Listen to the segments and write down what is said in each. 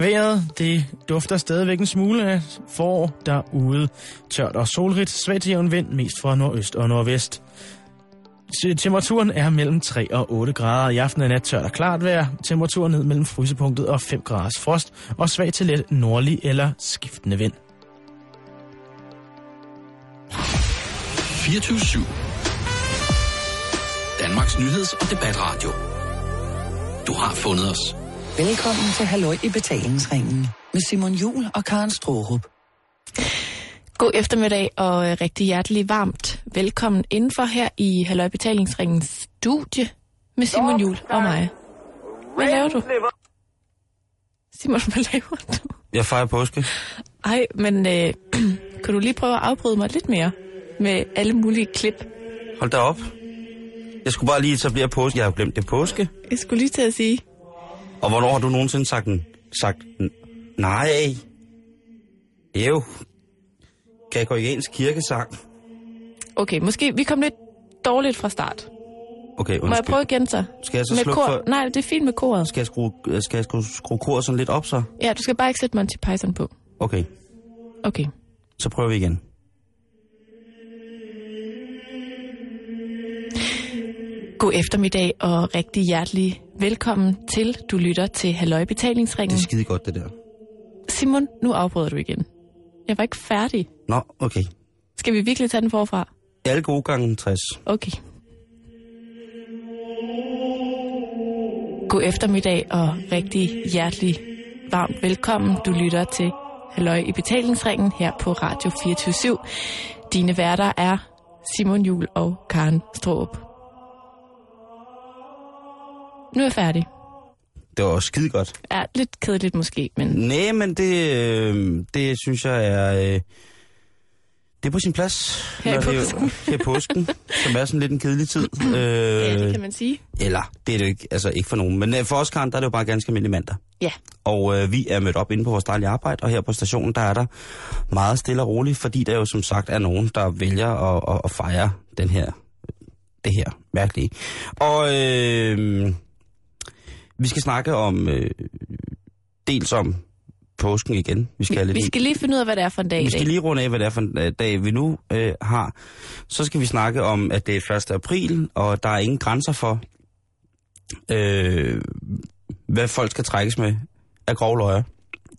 Vejret, det dufter stadigvæk en smule af forår derude. Tørt og solrigt, svagt til jævn vind, mest fra nordøst og nordvest. Temperaturen er mellem 3 og 8 grader. I aften er nat tørt og klart vejr. Temperaturen ned mellem frysepunktet og 5 graders frost. Og svag til let nordlig eller skiftende vind. 24 Danmarks nyheds- og debatradio. Du har fundet os. Velkommen til Halløj i betalingsringen med Simon Jul og Karen Strohrup. God eftermiddag og øh, rigtig hjertelig varmt velkommen indenfor her i Halløj Betalingsringens studie med Simon Jul og mig. Hvad laver du? Simon, hvad laver du? Jeg fejrer påske. Ej, men øh, kan du lige prøve at afbryde mig lidt mere med alle mulige klip? Hold da op. Jeg skulle bare lige etablere påske. Jeg har glemt det er påske. Jeg skulle lige til at sige, Og hvornår har du nogensinde sagt, sagt nej? Jo. Gregoriansk kirkesang. okay, måske vi kom lidt dårligt fra start. Okay, Må jeg undskyld. prøve igen så? Skal jeg så med slukke kor? for... Nej, det er fint med koret. Skal jeg skrue, øh, skal jeg skrue, skrue koret sådan lidt op så? Ja, du skal bare ikke sætte Monty Python på. Okay, Okay. så prøver vi igen. God eftermiddag og rigtig hjertelig velkommen til. Du lytter til Halløj Betalingsringen. Det er skide godt, det der. Simon, nu afbryder du igen. Jeg var ikke færdig. Nå, okay. Skal vi virkelig tage den forfra? Alle gode gange 60. Okay. God eftermiddag og rigtig hjertelig varmt velkommen. Du lytter til Halløj i betalingsringen her på Radio 24 Dine værter er Simon Jul og Karen Stroop. Nu er jeg færdig. Det var også skide godt. Er lidt kedeligt måske, men Nej, men det, øh, det synes jeg er... Øh, det er på sin plads. Her i når det er- påsken. Her i påsken, som er sådan lidt en kedelig tid. Øh, ja, det kan man sige. Eller, det er det jo ikke, altså ikke for nogen. Men øh, for os, Karen, der er det jo bare ganske almindelig mandag. Ja, Og øh, vi er mødt op inde på vores dejlige arbejde, og her på stationen, der er der meget stille og roligt, fordi der jo som sagt er nogen, der vælger at, at, at fejre den her, det her mærkelige. Og øh, vi skal snakke om, øh, dels om påsken igen. Vi skal, vi, vi skal lige finde ud af, hvad det er for en dag vi skal lige runde af, hvad det er for en øh, dag, vi nu øh, har. Så skal vi snakke om, at det er 1. april, og der er ingen grænser for, øh, hvad folk skal trækkes med af grove løjer.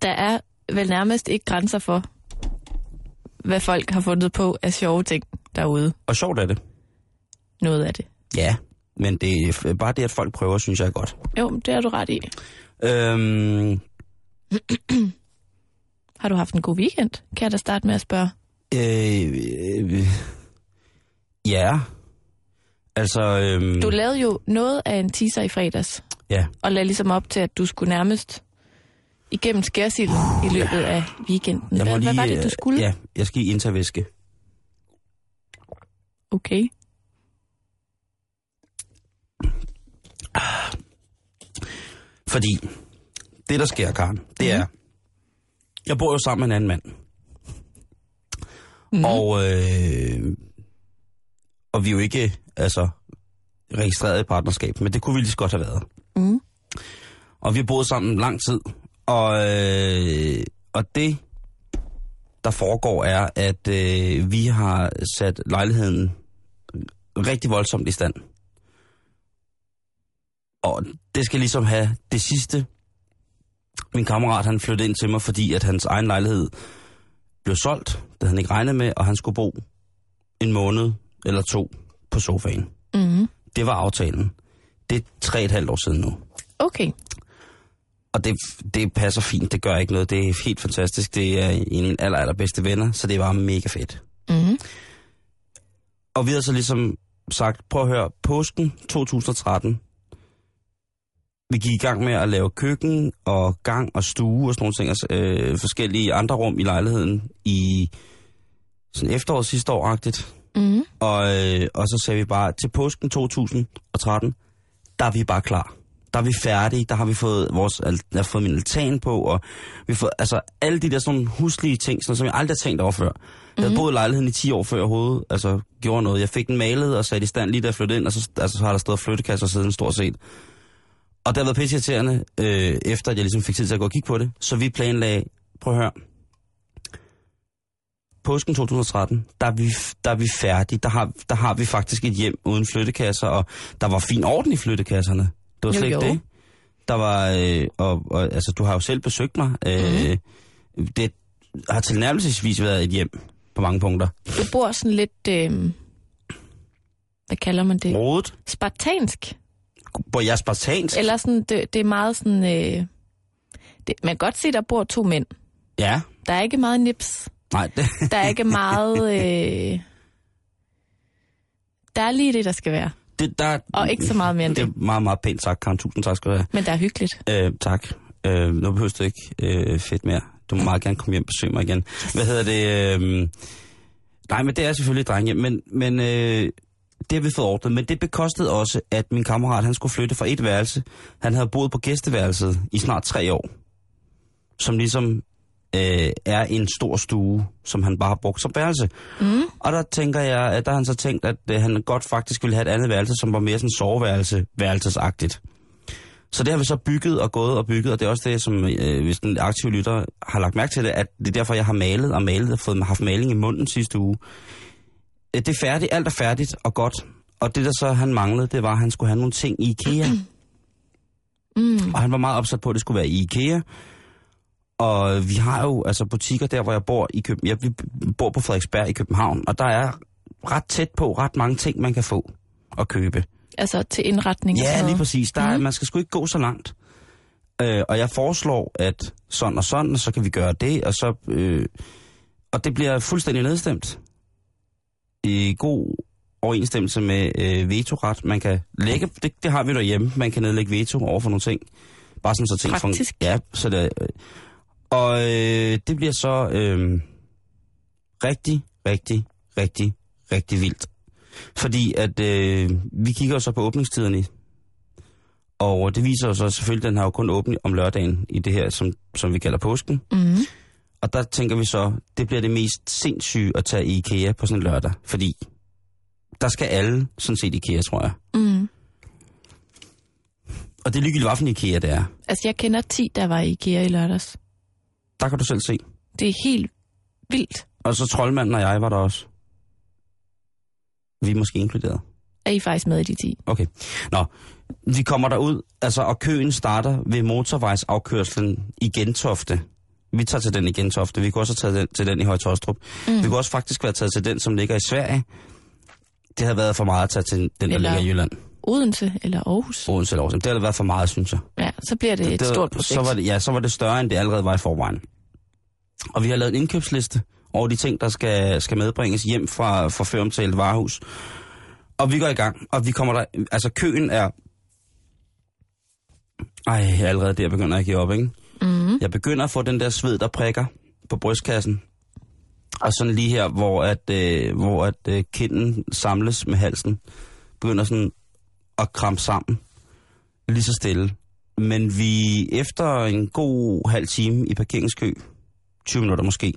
Der er vel nærmest ikke grænser for, hvad folk har fundet på af sjove ting derude. Og sjovt er det. Noget af det. Ja, men det er bare det, at folk prøver, synes jeg er godt. Jo, det har du ret i. Øhm, Har du haft en god weekend? Kan jeg da starte med at spørge? øh, øh, ja, altså... Øhm, Du lavede jo noget af en teaser i fredags, ja, og lagde ligesom op til, at du skulle nærmest igennem skærsilden i løbet af weekenden. jeg må Hvad, lige, hvad var det, du øh, skulle? Ja, jeg skal i intervæske. Okay. Fordi det, der sker, Karen, det er... Jeg bor jo sammen med en anden mand. Mm. Og, øh, og vi er jo ikke altså, registreret i partnerskab, men det kunne vi lige så godt have været. Mm. Og vi har boet sammen lang tid. Og, øh, og det, der foregår, er, at øh, vi har sat lejligheden rigtig voldsomt i stand. Og det skal ligesom have det sidste. Min kammerat, han flyttede ind til mig, fordi at hans egen lejlighed blev solgt. Det havde han ikke regnet med, og han skulle bo en måned eller to på sofaen. Mm. Det var aftalen. Det er tre et halvt år siden nu. Okay. Og det, det passer fint, det gør ikke noget. Det er helt fantastisk. Det er en af mine aller, allerbedste venner, så det var mega fedt. Mm. Og vi har så ligesom sagt, prøv at høre, påsken 2013, vi gik i gang med at lave køkken og gang og stue og sådan nogle ting, altså, øh, forskellige andre rum i lejligheden i sådan efteråret sidste år-agtigt. Mm. Og, øh, og så sagde vi bare, til påsken 2013, der er vi bare klar. Der er vi færdige, der har vi fået vores, jeg har fået min altan på, og vi fået, altså alle de der sådan huslige ting, sådan, som jeg aldrig har tænkt over før. Jeg havde boet i lejligheden i 10 år før jeg overhovedet altså, gjorde noget. Jeg fik den malet og sat i stand lige da jeg flyttede ind, og så, altså, så har der stået flyttekasser siden stort set. Og det har været pisseirriterende, øh, efter at jeg ligesom fik tid til at gå og kigge på det. Så vi planlagde, prøv at høre, påsken 2013, der er vi, der er vi færdige. Der har, der har vi faktisk et hjem uden flyttekasser, og der var fin orden i flyttekasserne. Det var slet ikke det. Der var, øh, og, og, altså du har jo selv besøgt mig. Øh, Mhm. Det har tilnærmelsesvis været et hjem på mange punkter. Du bor sådan lidt... Øh, hvad kalder man det? Rodet, Spartansk. Hvor jeg spartansk. Eller sådan, det, det er meget sådan... Øh, det, man kan godt se, der bor to mænd. Ja, Der er ikke meget nips. nej, det, Der er ikke meget... Øh, der er lige det, der skal være. det der, Og ikke så meget mere end det. det. er meget, meget pænt sagt, Karen. Tusind tak skal du have. Men der er hyggeligt. Øh, tak. Øh, nu behøver du ikke øh, fedt mere. Du må meget gerne komme hjem og besøge mig igen. Hvad hedder det? Øh, nej, men det er selvfølgelig et drenghjem, men, men øh, det har vi fået ordnet. Men det bekostede også, at min kammerat han skulle flytte fra et værelse. Han havde boet på gæsteværelset i snart tre år. Som ligesom øh, er en stor stue, som han bare har brugt som værelse. Mm. Og der tænker jeg, at der har han så tænkt, at øh, han godt faktisk ville have et andet værelse, som var mere sådan soveværelse, værelsesagtigt. Så det har vi så bygget og gået og bygget, og det er også det, som øh, hvis den aktive lytter har lagt mærke til det, at det er derfor, jeg har malet og malet og fået, haft maling i munden sidste uge. Øh, det er færdigt, alt er færdigt og godt. Og det, der så han manglede, det var, at han skulle have nogle ting i IKEA. Mm. Og han var meget opsat på, at det skulle være i IKEA. Og vi har jo altså butikker der, hvor jeg bor i København. Jeg vi bor på Frederiksberg i København, og der er ret tæt på ret mange ting, man kan få og købe. Altså til indretning Ja, lige præcis. Der, mm. Man skal sgu ikke gå så langt. Øh, og jeg foreslår, at sådan og sådan, og så kan vi gøre det, og så... Øh, og det bliver fuldstændig nedstemt. I god overensstemmelse med øh, vetoret. Man kan lægge, det, det har vi derhjemme, man kan nedlægge veto over for nogle ting. Bare sådan så ting Praktisk. Ja, så det, øh, og øh, det bliver så øh, rigtig, rigtig, rigtig, rigtig vildt. Fordi at øh, vi kigger jo så på åbningstiderne, og det viser jo så selvfølgelig, at den har jo kun åbent om lørdagen i det her, som, som vi kalder påsken. Mm. Og der tænker vi så, det bliver det mest sindssyge at tage i IKEA på sådan en lørdag, fordi der skal alle sådan set IKEA, tror jeg. Mm. Og det er ligegyldigt, hvilken IKEA det er. Altså, jeg kender 10, der var i IKEA i lørdags. Der kan du selv se. Det er helt vildt. Og så troldmanden og jeg var der også. Vi er måske inkluderet. Er I faktisk med i de 10? Okay. Nå, vi kommer derud, altså, og køen starter ved motorvejsafkørslen i Gentofte. Vi tager til den i Gentofte. Vi kunne også have taget den, til den i Højtostrup. Mm. Vi kunne også faktisk være taget til den, som ligger i Sverige. Det havde været for meget at tage til den, der ligger i Jylland. Odense eller Aarhus? Odense eller Aarhus. Det havde været for meget, synes jeg. Ja, så bliver det et det, stort projekt. Så var det, ja, så var det større, end det allerede var i forvejen. Og vi har lavet en indkøbsliste over de ting, der skal, skal medbringes hjem fra, fra føromtalt varehus. Og vi går i gang, og vi kommer der... Altså, køen er... Ej, jeg er allerede der begynder at give op, ikke? Mm. Jeg begynder at få den der sved, der prikker på brystkassen. Og sådan lige her, hvor at, øh, hvor at øh, kinden samles med halsen, begynder sådan at krampe sammen. Lige så stille. Men vi efter en god halv time i parkeringskø, 20 minutter måske,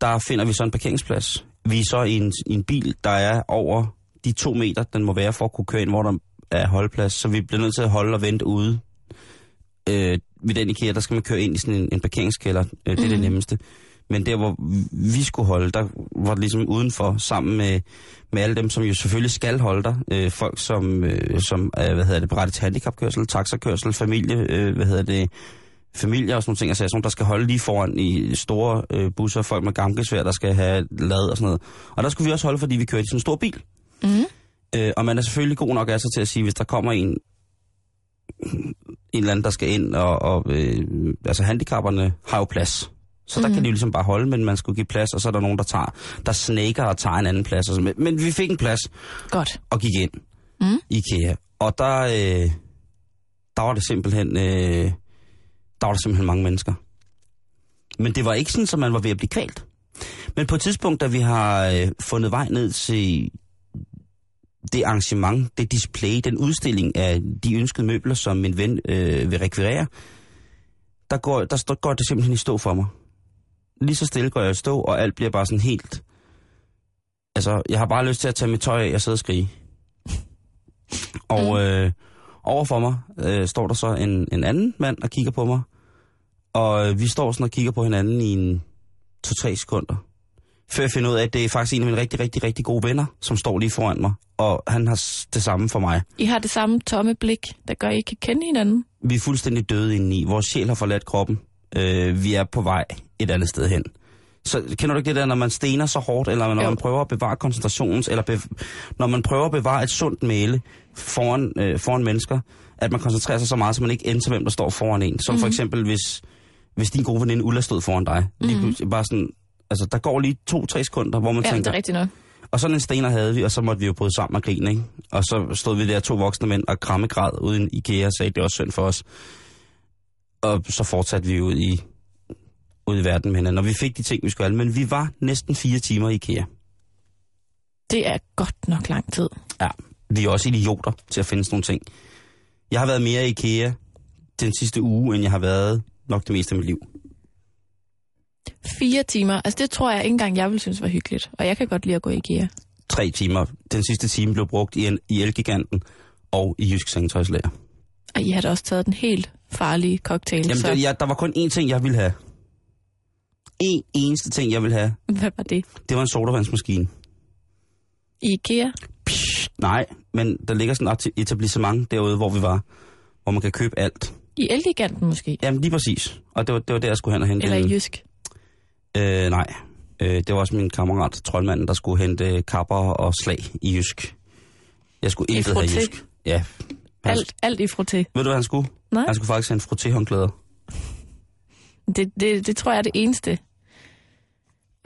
der finder vi så en parkeringsplads. Vi er så i en, i en bil, der er over de to meter, den må være for at kunne køre ind, hvor der er holdplads. Så vi bliver nødt til at holde og vente ude. Øh, ved den IKEA, der skal man køre ind i sådan en, en parkeringskælder. Øh, det er det nemmeste. Men der, hvor vi skulle holde, der var det ligesom udenfor, sammen med, med alle dem, som jo selvfølgelig skal holde der. Øh, folk, som, øh, som er, hvad hedder det, berettet til handicapkørsel, taxakørsel, familie, øh, hvad hedder det, familier og sådan nogle ting, altså sådan, der skal holde lige foran i store øh, busser, folk med gamkesvær, der skal have lad og sådan noget. Og der skulle vi også holde, fordi vi kørte i sådan en stor bil. Mm. Øh, og man er selvfølgelig god nok altså til at sige, hvis der kommer en, en eller anden, der skal ind, og, og øh, altså handicapperne har jo plads. Så der Mhm. kan de jo ligesom bare holde, men man skulle give plads, og så er der nogen, der tager, der snaker og tager en anden plads. Og sådan. Men, vi fik en plads Godt. og gik ind Mm. i IKEA. Og der, øh, der var det simpelthen, øh, der var der simpelthen mange mennesker. Men det var ikke sådan, at man var ved at blive kvalt. Men på et tidspunkt, da vi har øh, fundet vej ned til det arrangement, det display, den udstilling af de ønskede møbler, som min ven øh, vil rekvirere, der går, der står, går det simpelthen i stå for mig. Lige så stille går jeg i stå, og alt bliver bare sådan helt... Altså, jeg har bare lyst til at tage mit tøj af og sidde og skrige. Og, øh, Overfor mig øh, står der så en, en anden mand og kigger på mig. Og øh, vi står sådan og kigger på hinanden i en to-tre sekunder. Før jeg finder ud af, at det er faktisk en af mine rigtig, rigtig, rigtig gode venner, som står lige foran mig. Og han har det samme for mig. I har det samme tomme blik, der gør, at I kan kende hinanden. Vi er fuldstændig døde indeni. Vores sjæl har forladt kroppen. Øh, vi er på vej et andet sted hen. Så kender du ikke det der, når man stener så hårdt, eller når Jo. man prøver at bevare koncentrations, eller bev- når man prøver at bevare et sundt mæle foran, øh, foran mennesker, at man koncentrerer sig så meget, så man ikke til, hvem der står foran en. Som mm-hmm. for eksempel, hvis, hvis din gode veninde Ulla stod foran dig. Lige Mhm. bare sådan, altså der går lige to-tre sekunder, hvor man Ja, det tænker, er rigtigt nok. og sådan en stener havde vi, og så måtte vi jo bryde sammen og grine, ikke? Og så stod vi der to voksne mænd og krammegræd uden IKEA og sagde, det var synd for os. Og så fortsatte vi ud i, ud i verden med hinanden, og vi fik de ting, vi skulle have. Men vi var næsten fire timer i IKEA. Det er godt nok lang tid. Ja, vi er også idioter til at finde sådan nogle ting. Jeg har været mere i IKEA den sidste uge, end jeg har været nok det meste af mit liv. Fire timer. Altså, det tror jeg ikke engang, jeg vil synes var hyggeligt. Og jeg kan godt lide at gå i IKEA. Tre timer. Den sidste time blev brugt i, en, i Elgiganten og i Jysk Sengetøjslager. Og I har da også taget den helt farlige cocktail. Jamen, så der, ja, der var kun én ting, jeg ville have. En eneste ting, jeg ville have. hvad var det? Det var en sodavandsmaskine. I IKEA? Psh, nej, men der ligger sådan et etablissement derude, hvor vi var, hvor man kan købe alt. I Elgiganten måske? Jamen lige præcis. Og det var, det var der, jeg skulle hen og hente Eller i Jysk? Øh, nej. Øh, det var også min kammerat, troldmanden, der skulle hente kapper og slag i Jysk. Jeg skulle intet have? Jysk. Ja. Han, Alt, alt i frotté. Ved du, hvad han skulle? Nej. Han skulle faktisk have en frottéhåndklæder. Det, det, det tror jeg er det eneste,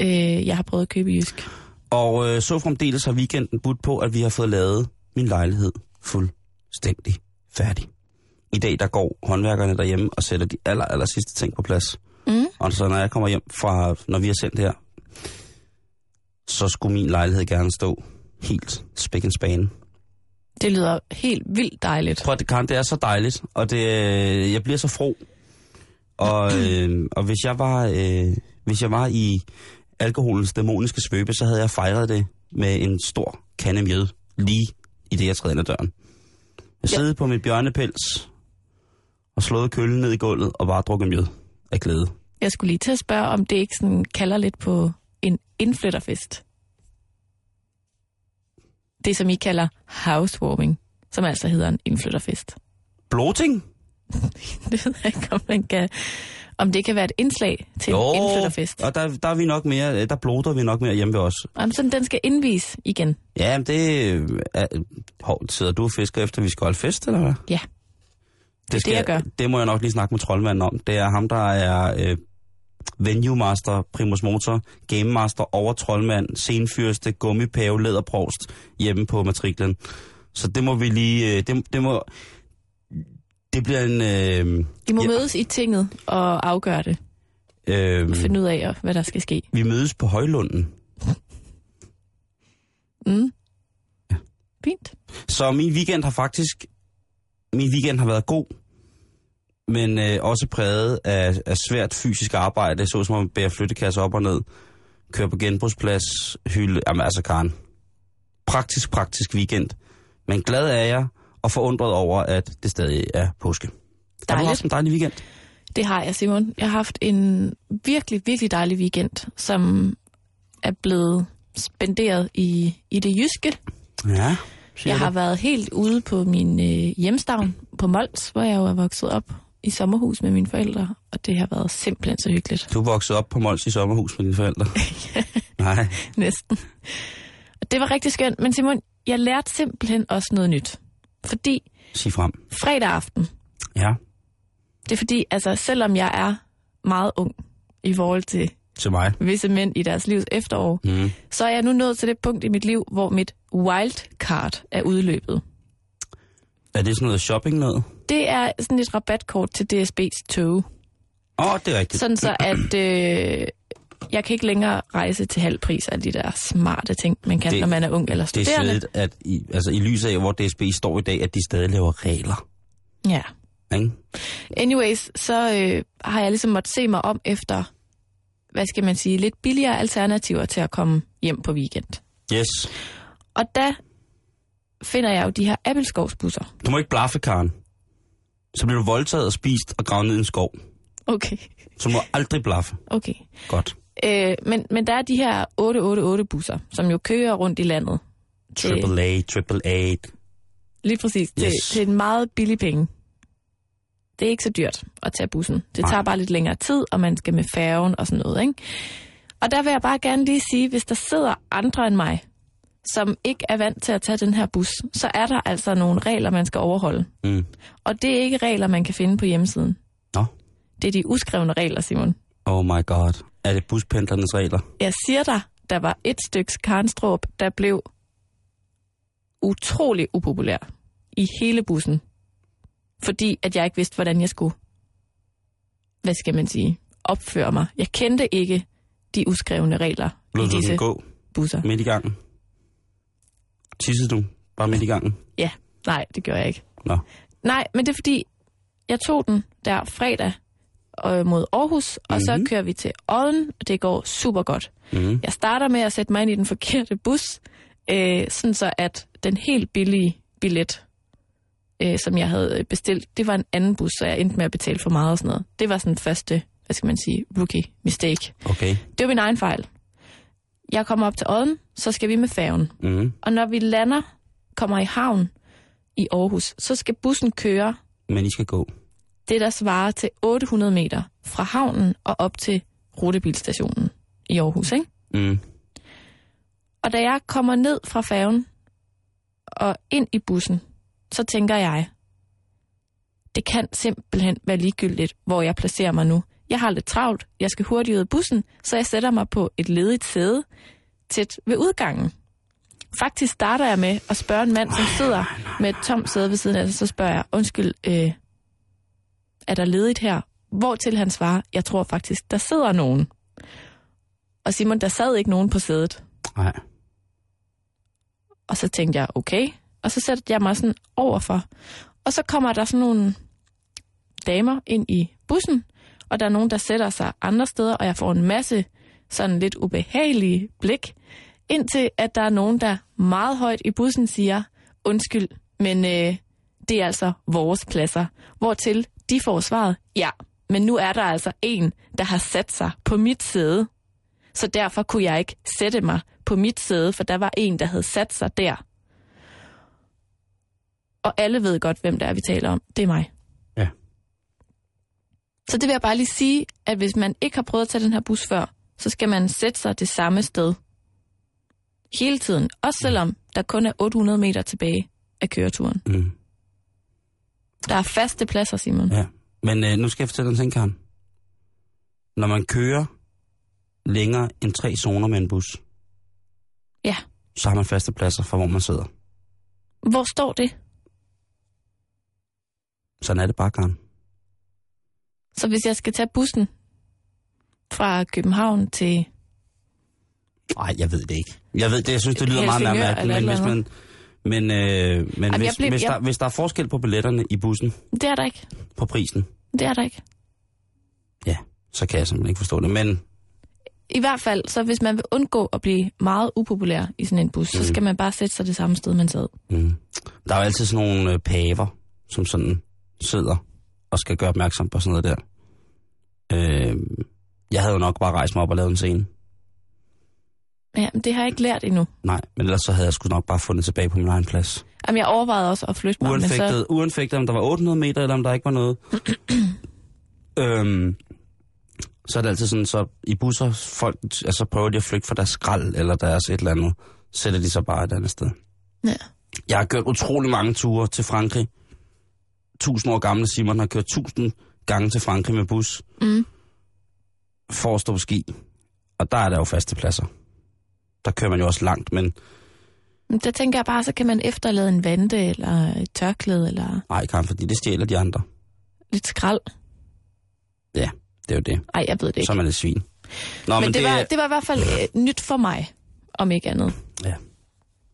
øh, jeg har prøvet at købe i Jysk. Og øh, så fremdeles har weekenden budt på, at vi har fået lavet min lejlighed fuldstændig færdig. I dag der går håndværkerne derhjemme og sætter de aller, aller sidste ting på plads. Mm. Og så når jeg kommer hjem fra, når vi har sendt her, så skulle min lejlighed gerne stå helt spæk en spane. Det lyder helt vildt dejligt. Prøv at det, Karen, det er så dejligt, og det, øh, jeg bliver så fro. Og, øh, og hvis jeg var, øh, hvis jeg var i alkoholens dæmoniske svøbe, så havde jeg fejret det med en stor kande mjød, lige i det, jeg træder ind ad døren. Jeg Ja. på mit bjørnepels og slået køllen ned i gulvet og bare drukket mjød af glæde. Jeg skulle lige til at spørge, om det ikke sådan kalder lidt på en indflytterfest. Det, som I kalder housewarming, som altså hedder en indflytterfest. Bloting? Det ved jeg ikke, om, man kan, om det kan være et indslag til en indflytterfest. og der, der er vi nok mere, der bloter vi nok mere hjemme ved os. Om sådan, den skal indvise igen. Ja, men det er... Hov, sidder du og fisker efter, vi skal holde fest, eller hvad? Ja. Det, det, jeg gør. det må jeg nok lige snakke med troldmanden om. Det er ham, der er øh, venue master, primus motor, game master, over troldmand, scenfyrste, gummipave, læderprovst hjemme på matriklen. Så det må vi lige... Øh, det, det må... Det bliver en... Øh, I må Ja. ja. mødes i tinget og afgøre det. øh, Og finde ud af, hvad der skal ske. vi mødes på Højlunden. Mm. Fint. Så min weekend har faktisk... Min weekend har været god, men øh, også præget af, af svært fysisk arbejde, så som at bære flyttekasser op og ned, køre på genbrugsplads, hylde... Jamen altså, Karen. Praktisk, praktisk weekend. Men glad er jeg og forundret over, at det stadig er påske. Har du Dejligt. haft en dejlig weekend? Det har jeg, Simon. Jeg har haft en virkelig, virkelig dejlig weekend, som er blevet spenderet i, i det jyske. Ja. Jeg har været helt ude på min øh, hjemstavn på Mols, hvor jeg jo er vokset op i sommerhus med mine forældre, og det har været simpelthen så hyggeligt. Du voksede op på Mols i sommerhus med dine forældre. Nej. Næsten. Og det var rigtig skønt, men Simon, jeg lærte simpelthen også noget nyt. Fordi Sig frem. fredag aften, Ja. det er fordi, altså selvom jeg er meget ung i forhold til Til mig. visse mænd i deres livs efterår, Mm. så er jeg nu nået til det punkt i mit liv, hvor mit wildcard er udløbet. Er det sådan noget shopping noget? Det er sådan et rabatkort til DSB's tog. Åh, oh, det er rigtigt. Sådan så, at øh, jeg kan ikke længere rejse til halv pris af de der smarte ting, man kan, Det- når man er ung eller Det er studerende. svedigt, at i, altså, i lyset af, hvor DSB står i dag, at de stadig laver regler. Ja. Ikke? Anyways, så øh, har jeg ligesom måttet se mig om efter, hvad skal man sige, lidt billigere alternativer til at komme hjem på weekend. Yes. Og da finder jeg jo de her Appelskovsbusser. Du må ikke blaffe, Karen. Så bliver du voldtaget og spist og gravet ned i en skov. Okay, Så må aldrig blaffe. okay. Godt. Øh, men, men der er de her 888-busser, som jo kører rundt i landet. Til, Triple A, triple A. lige præcis, til, Yes. til en meget billig penge. Det er ikke så dyrt at tage bussen. Det Nej. tager bare lidt længere tid, og man skal med færgen og sådan noget. Ikke? Og der vil jeg bare gerne lige sige, hvis der sidder andre end mig, som ikke er vant til at tage den her bus, så er der altså nogle regler, man skal overholde. Mm. Og det er ikke regler, man kan finde på hjemmesiden. Nå. Det er de uskrevne regler, Simon. Oh my god. Er det buspendlernes regler? Jeg siger dig, der var et stykke karnstråb, der blev utrolig upopulær i hele bussen. Fordi at jeg ikke vidste, hvordan jeg skulle, hvad skal man sige, opføre mig. Jeg kendte ikke de uskrevne regler i Lod du disse gå busser. midt i gangen? Tissede du bare midt i gangen? Ja, nej, det gjorde jeg ikke. Nå. Nej, men det er fordi, jeg tog den der fredag øh, mod Aarhus, og mm-hmm. så Mhm. kører vi til Odden, og det går super godt. Mm. Jeg starter med at sætte mig ind i den forkerte bus, øh, sådan så at den helt billige billet, øh, som jeg havde bestilt, det var en anden bus, så jeg endte med at betale for meget og sådan noget. Det var sådan første, hvad skal man sige, rookie mistake. Okay. Det var min egen fejl. Jeg kommer op til Odden, så skal vi med færgen. Mm. Og når vi lander, kommer i havn i Aarhus, så skal bussen køre Men I skal gå. det, der svarer til 800 meter fra havnen og op til rutebilstationen i Aarhus, ikke? Mm. Og da jeg kommer ned fra færgen og ind i bussen, så tænker jeg, det kan simpelthen være ligegyldigt, hvor jeg placerer mig nu. Jeg har lidt travlt, jeg skal hurtigt ud af bussen, så jeg sætter mig på et ledigt sæde tæt ved udgangen. Faktisk starter jeg med at spørge en mand, som sidder med et tomt sæde ved siden af sig, så spørger jeg, undskyld, øh, er der ledigt her? Hvortil han svarer, jeg tror faktisk, der sidder nogen. Og Simon, der sad ikke nogen på sædet. Nej. Og så tænkte jeg, okay. Og så satte jeg mig sådan overfor. Og så kommer der sådan nogle damer ind i bussen, og der er nogen, der sætter sig andre steder, og jeg får en masse sådan lidt ubehagelige blik, indtil at der er nogen, der meget højt i bussen siger, undskyld, men øh, det er altså vores pladser. Hvortil de får svaret, ja, men nu er der altså en, der har sat sig på mit sæde. Så derfor kunne jeg ikke sætte mig på mit sæde, for der var en, der havde sat sig der. Og alle ved godt, hvem det er, vi taler om. Det er mig. Så det vil jeg bare lige sige, at hvis man ikke har prøvet at tage den her bus før, så skal man sætte sig det samme sted. Hele tiden. Også selvom der kun er 800 meter tilbage af køreturen. Mm. Der er faste pladser, Simon. Ja. Men øh, nu skal jeg fortælle dig en ting, Karen. Når man kører længere end tre zoner med en bus, Ja. så har man faste pladser for, hvor man sidder. Hvor står det? Sådan er det bare, Karen. Så hvis jeg skal tage bussen fra København til... Nej, jeg ved det ikke. Jeg ved det, jeg synes, det lyder meget Helsingør mærkeligt, eller men, hvis man, men, øh, men Jamen, hvis, jeg blev- hvis, jeg- der, hvis der er forskel på billetterne i bussen Det er der ikke. på prisen, Det er der ikke. ja, så kan jeg simpelthen ikke forstå det. Men I hvert fald, så hvis man vil undgå at blive meget upopulær i sådan en bus, Mm. så skal man bare sætte sig det samme sted, man sad. mm, der er jo altid sådan nogle øh, paver, som sådan sidder og skal gøre opmærksom på sådan noget der. Øh, jeg havde jo nok bare rejst mig op og lavet en scene. Ja, men det har jeg ikke lært endnu. Nej, men ellers så havde jeg sgu nok bare fundet tilbage på min egen plads. Jamen, jeg overvejede også at flytte mig, men Uanfægtet, så... uanfægtet om der var 800 meter, eller om der ikke var noget. øhm, så er det altid sådan, så i busser, folk, altså prøver de at flygte fra deres skrald, eller deres et eller andet, sætter de sig bare et andet sted. Ja. Jeg har kørt utrolig mange ture til Frankrig. Tusind år gamle Simon har kørt tusind gange til Frankrig med bus, Mm. for at stå på ski. Og der er der jo faste pladser. Der kører man jo også langt, men Men der tænker jeg bare, så kan man efterlade en vante, eller et tørklæde, eller nej, Karen, fordi det stjæler de andre. lidt skrald. Ja, det er jo det. Ej, jeg ved det ikke. Så er man et svin. Nå, men, men, det, var, det var i hvert fald øh, nyt for mig, om ikke andet. Ja.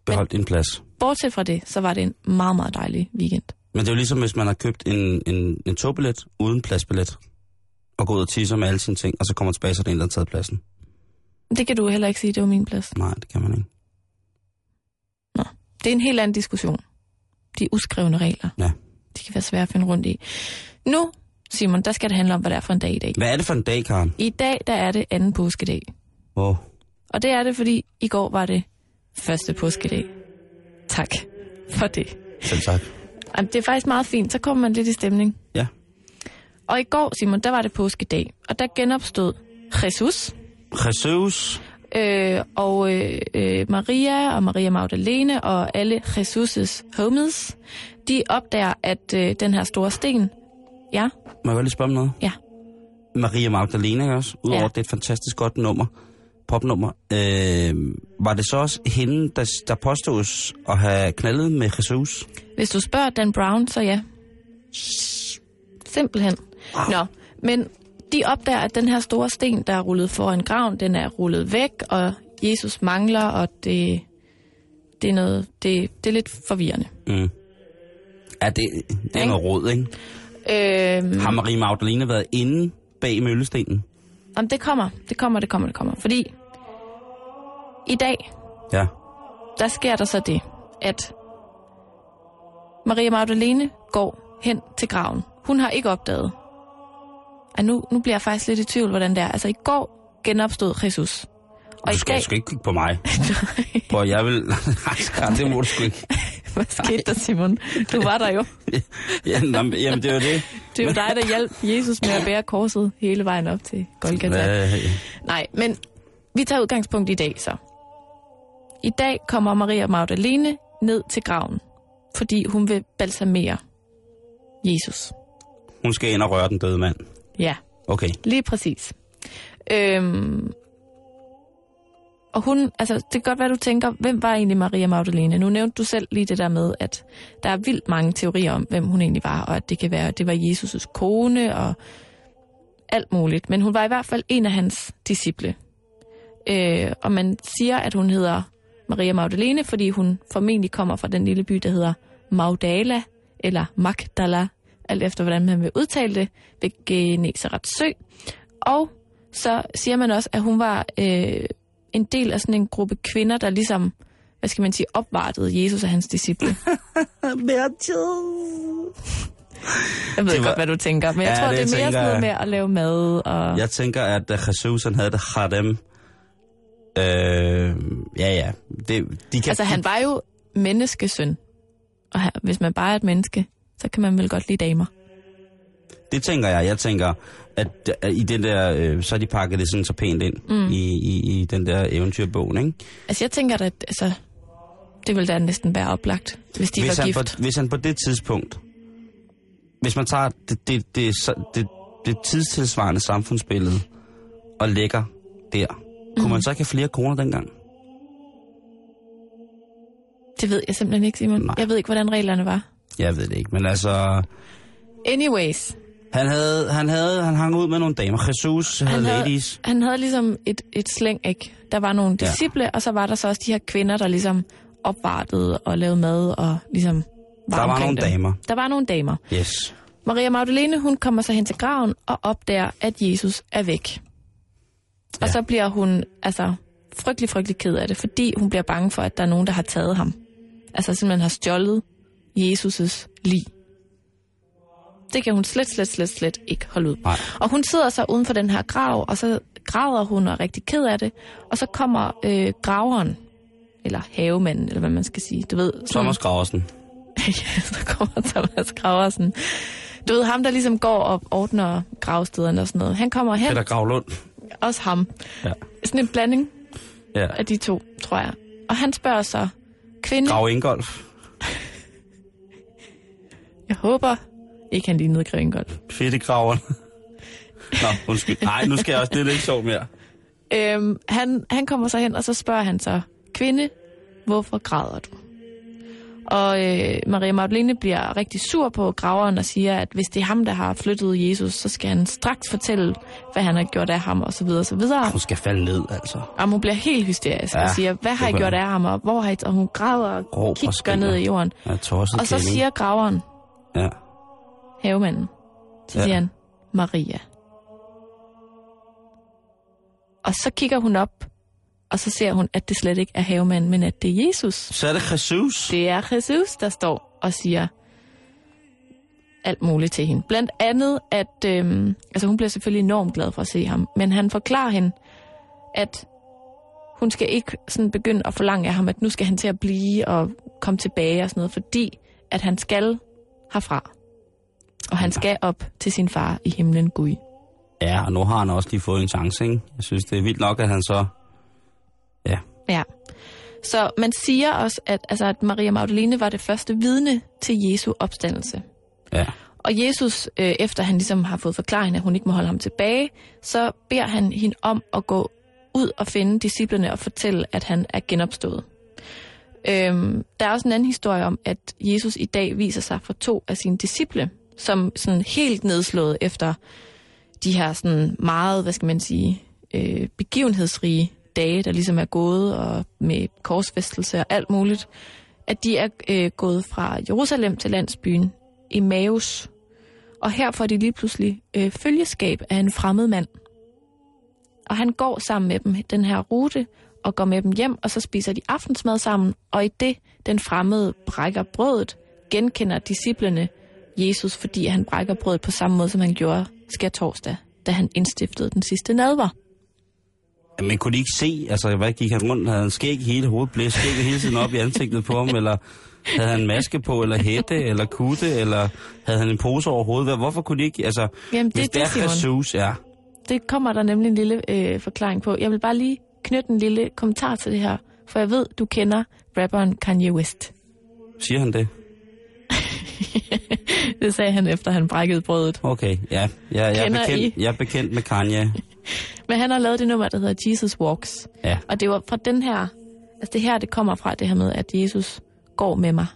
Behold din plads. Bortset fra det, så var det en meget, meget dejlig weekend. Men det er jo ligesom, hvis man har købt en, en, en togbillet uden pladsbillet, og gået og tisser med alle sine ting, og så kommer tilbage, så er der en, der har taget pladsen. Det kan du heller ikke sige, det var min plads. Nej, det kan man ikke. Det er en helt anden diskussion. De uskrevne regler. Ja. De kan være svære at finde rundt i. Nu, Simon, der skal det handle om, hvad det er for en dag i dag. Hvad er det for en dag, Karen? I dag, der er det anden påskedag. Wow. Og det er det, fordi i går var det første påskedag. Tak for det. Selv tak. Jamen, det er faktisk meget fint, så kommer man lidt i stemning. Ja. Og i går, Simon, der var det påskedag, og der genopstod Jesus, Jesus. øh, og øh, Maria og Maria Magdalene og alle Jesus' homies, de opdager, at øh, den her store sten, ja, Må jeg godt lige spørge om noget? ja, Maria Magdalena ikke også? Udover ja. det er et fantastisk godt nummer, popnummer. Øh, var det så også hende, der, der påstås at have knaldet med Jesus? hvis du spørger Dan Brown, så ja. Simpelthen. Nå, men de opdager, at den her store sten, der er rullet foran graven, den er rullet væk, og Jesus mangler, og det, det er noget, det, det er lidt forvirrende. Mm. Ja, det, det er Ikke? noget råd, ikke? Øhm, Har Maria Magdalena været inde bag møllestenen? Jamen, det kommer, det kommer, det kommer, det kommer. Fordi i dag, Ja. der sker der så det, at Maria Magdalene går hen til graven. Hun har ikke opdaget. Og nu, nu bliver jeg faktisk lidt i tvivl, hvordan det er. Altså, i går genopstod Jesus. Og du i skal dag... sgu ikke kigge på mig. Hvor jeg vil... Nej, det må du sgu ikke. Hvad skete der, Simon? Du var der jo. Ja, nå, jamen, det var det. Det er jo dig, der hjalp Jesus med at bære korset hele vejen op til Golgata. Øh, Nej, men vi tager udgangspunkt i dag så. I dag kommer Maria Magdalene ned til graven, fordi hun vil balsamere Jesus. hun skal ind og røre den døde mand. Ja, Okay. lige præcis. Øhm, og hun, altså det kan godt være, du tænker, hvem var egentlig Maria Magdalene? Nu nævnte du selv lige det der med, at der er vildt mange teorier om, hvem hun egentlig var, og at det kan være, at det var Jesus' kone og alt muligt. Men hun var i hvert fald en af hans disciple. Øh, og man siger, at hun hedder Maria Magdalene, fordi hun formentlig kommer fra den lille by, der hedder Magdala, eller Magdala, alt efter hvordan man vil udtale det, ved Genesaret sø. Og så siger man også, at hun var øh, en del af sådan en gruppe kvinder, der ligesom, hvad skal man sige, opvartede Jesus og hans disciple. Jeg ved Det var- godt, hvad du tænker, men jeg Ja, tror, det det, er mere tænker sådan noget med at lave mad og... Jeg tænker, at da Jesus han havde det Harem. Øh, ja, ja. Det, de kan, Altså, han var jo menneskesøn. Og hvis man bare er et menneske, så kan man vel godt lide damer. Det tænker jeg. Jeg tænker, at, at i den der, øh, så de pakket det sådan så pænt ind mm. i, i, i den der eventyrbogen, ikke? Altså, jeg tænker, at altså, det ville da næsten være oplagt, hvis de hvis, var gift. på, hvis han på det tidspunkt, hvis man tager det, det, det, det, det, tidstilsvarende samfundsbillede og lægger der, mm. kunne man så ikke have flere koner dengang? Det ved jeg simpelthen ikke, Simon. Nej. Jeg ved ikke, hvordan reglerne var. Jeg ved det ikke, men altså... Anyways, Han havde, han havde, han hang ud med nogle damer. Jesus havde, han havde, ladies. han havde ligesom et, et slæng, ikke? Der var nogle Ja. disciple, og så var der så også de her kvinder, der ligesom opvartede og lavede mad og ligesom var Der var nogle dem. damer. Der var nogle damer. Yes. Maria Magdalene, hun kommer så hen til graven og opdager, at Jesus er væk. Og Ja. så bliver hun altså frygtelig, frygtelig ked af det, fordi hun bliver bange for, at der er nogen, der har taget ham. Altså simpelthen har stjålet Jesus' lig. Det kan hun slet, slet, slet, slet ikke holde ud. Nej. Og hun sidder så uden for den her grav, og så græder hun og er rigtig ked af det. Og så kommer øh, graveren, eller havemanden, eller hvad man skal sige. Du ved, sådan- Thomas Graversen. ja, så kommer Thomas Graversen. Du ved, ham der ligesom går og ordner gravstederne og sådan noget. Han kommer hen, Peter Gravlund. også ham. Ja. Sådan en blanding ja. af de to, tror jeg. Og han spørger så, kvinde, Grav Ingolf. jeg håber ikke han lignede Grev Ingolf. Fedte Graveren. Nå, undskyld. Nej, nu skal jeg også. Det er lidt sjovt mere. Øhm, han, han kommer så hen, og så spørger han så, kvinde, hvorfor græder du? Og øh, Maria Magdalene bliver rigtig sur på graveren og siger, at hvis det er ham, der har flyttet Jesus, så skal han straks fortælle, hvad han har gjort af ham, og så videre, og så videre. Hun skal falde ned, altså. Og hun bliver helt hysterisk ja, og siger, hvad har I gjort af ham, og hvor har I... Og hun græder og Råb kigger ned i jorden. Ja, Og så siger graveren, Ja. Havemanden, så Ja. siger han, Maria. Og så kigger hun op og så ser hun, at det slet ikke er havemanden, men at det er Jesus. Så er det Jesus. Det er Jesus, der står og siger alt muligt til hende. Blandt andet, at øhm, altså hun bliver selvfølgelig enormt glad for at se ham, men han forklarer hende, at hun skal ikke sådan begynde at forlange af ham, at nu skal han til at blive og komme tilbage og sådan noget, fordi at han skal herfra. Og han skal op til sin far i himlen Gud. Ja, og nu har han også lige fået en chance, ikke? Jeg synes, det er vildt nok, at han så... Ja, Ja. Så man siger også, at, altså, at Maria Magdalene var det første vidne til Jesu opstandelse. ja. Og Jesus, øh, efter han ligesom har fået forklaring, at hun ikke må holde ham tilbage, så beder han hende om at gå ud og finde disciplene og fortælle, at han er genopstået. Øhm, der er også en anden historie om, at Jesus i dag viser sig for to af sine disciple, som sådan helt nedslået efter de her sådan meget, hvad skal man sige, øh, begivenhedsrige dage, der ligesom er gået, og med korsfæstelse og alt muligt, at de er øh, gået fra Jerusalem til landsbyen Emmaus. Og her får de lige pludselig øh, følgeskab af en fremmed mand. Og han går sammen med dem den her rute og går med dem hjem, og så spiser de aftensmad sammen. Og i det, den fremmede brækker brødet, genkender disciplene Jesus, fordi han brækker brødet på samme måde, som han gjorde skær torsdag, da han indstiftede den sidste nadver. Men kunne de ikke se, altså hvad gik han rundt? Havde han skæg hele hovedet? Blev skægget hele tiden op i ansigtet på ham? Eller havde han maske på, eller hætte, eller kutte, eller havde han en pose over hovedet? Hvorfor kunne de ikke, altså... Jamen, det hvis det, det er. Jesus, ja. Det kommer der nemlig en lille øh, forklaring på. Jeg vil bare lige knytte en lille kommentar til det her, for jeg ved, du kender rapperen Kanye West. Siger han det? Det sagde han, efter han brækkede brødet. Okay, ja. ja jeg, er Kender bekendt, I? jeg er bekendt med Kanye. Men han har lavet det nummer, der hedder Jesus Walks. Ja. Og det var fra den her, altså det her, det kommer fra det her med, at Jesus går med mig.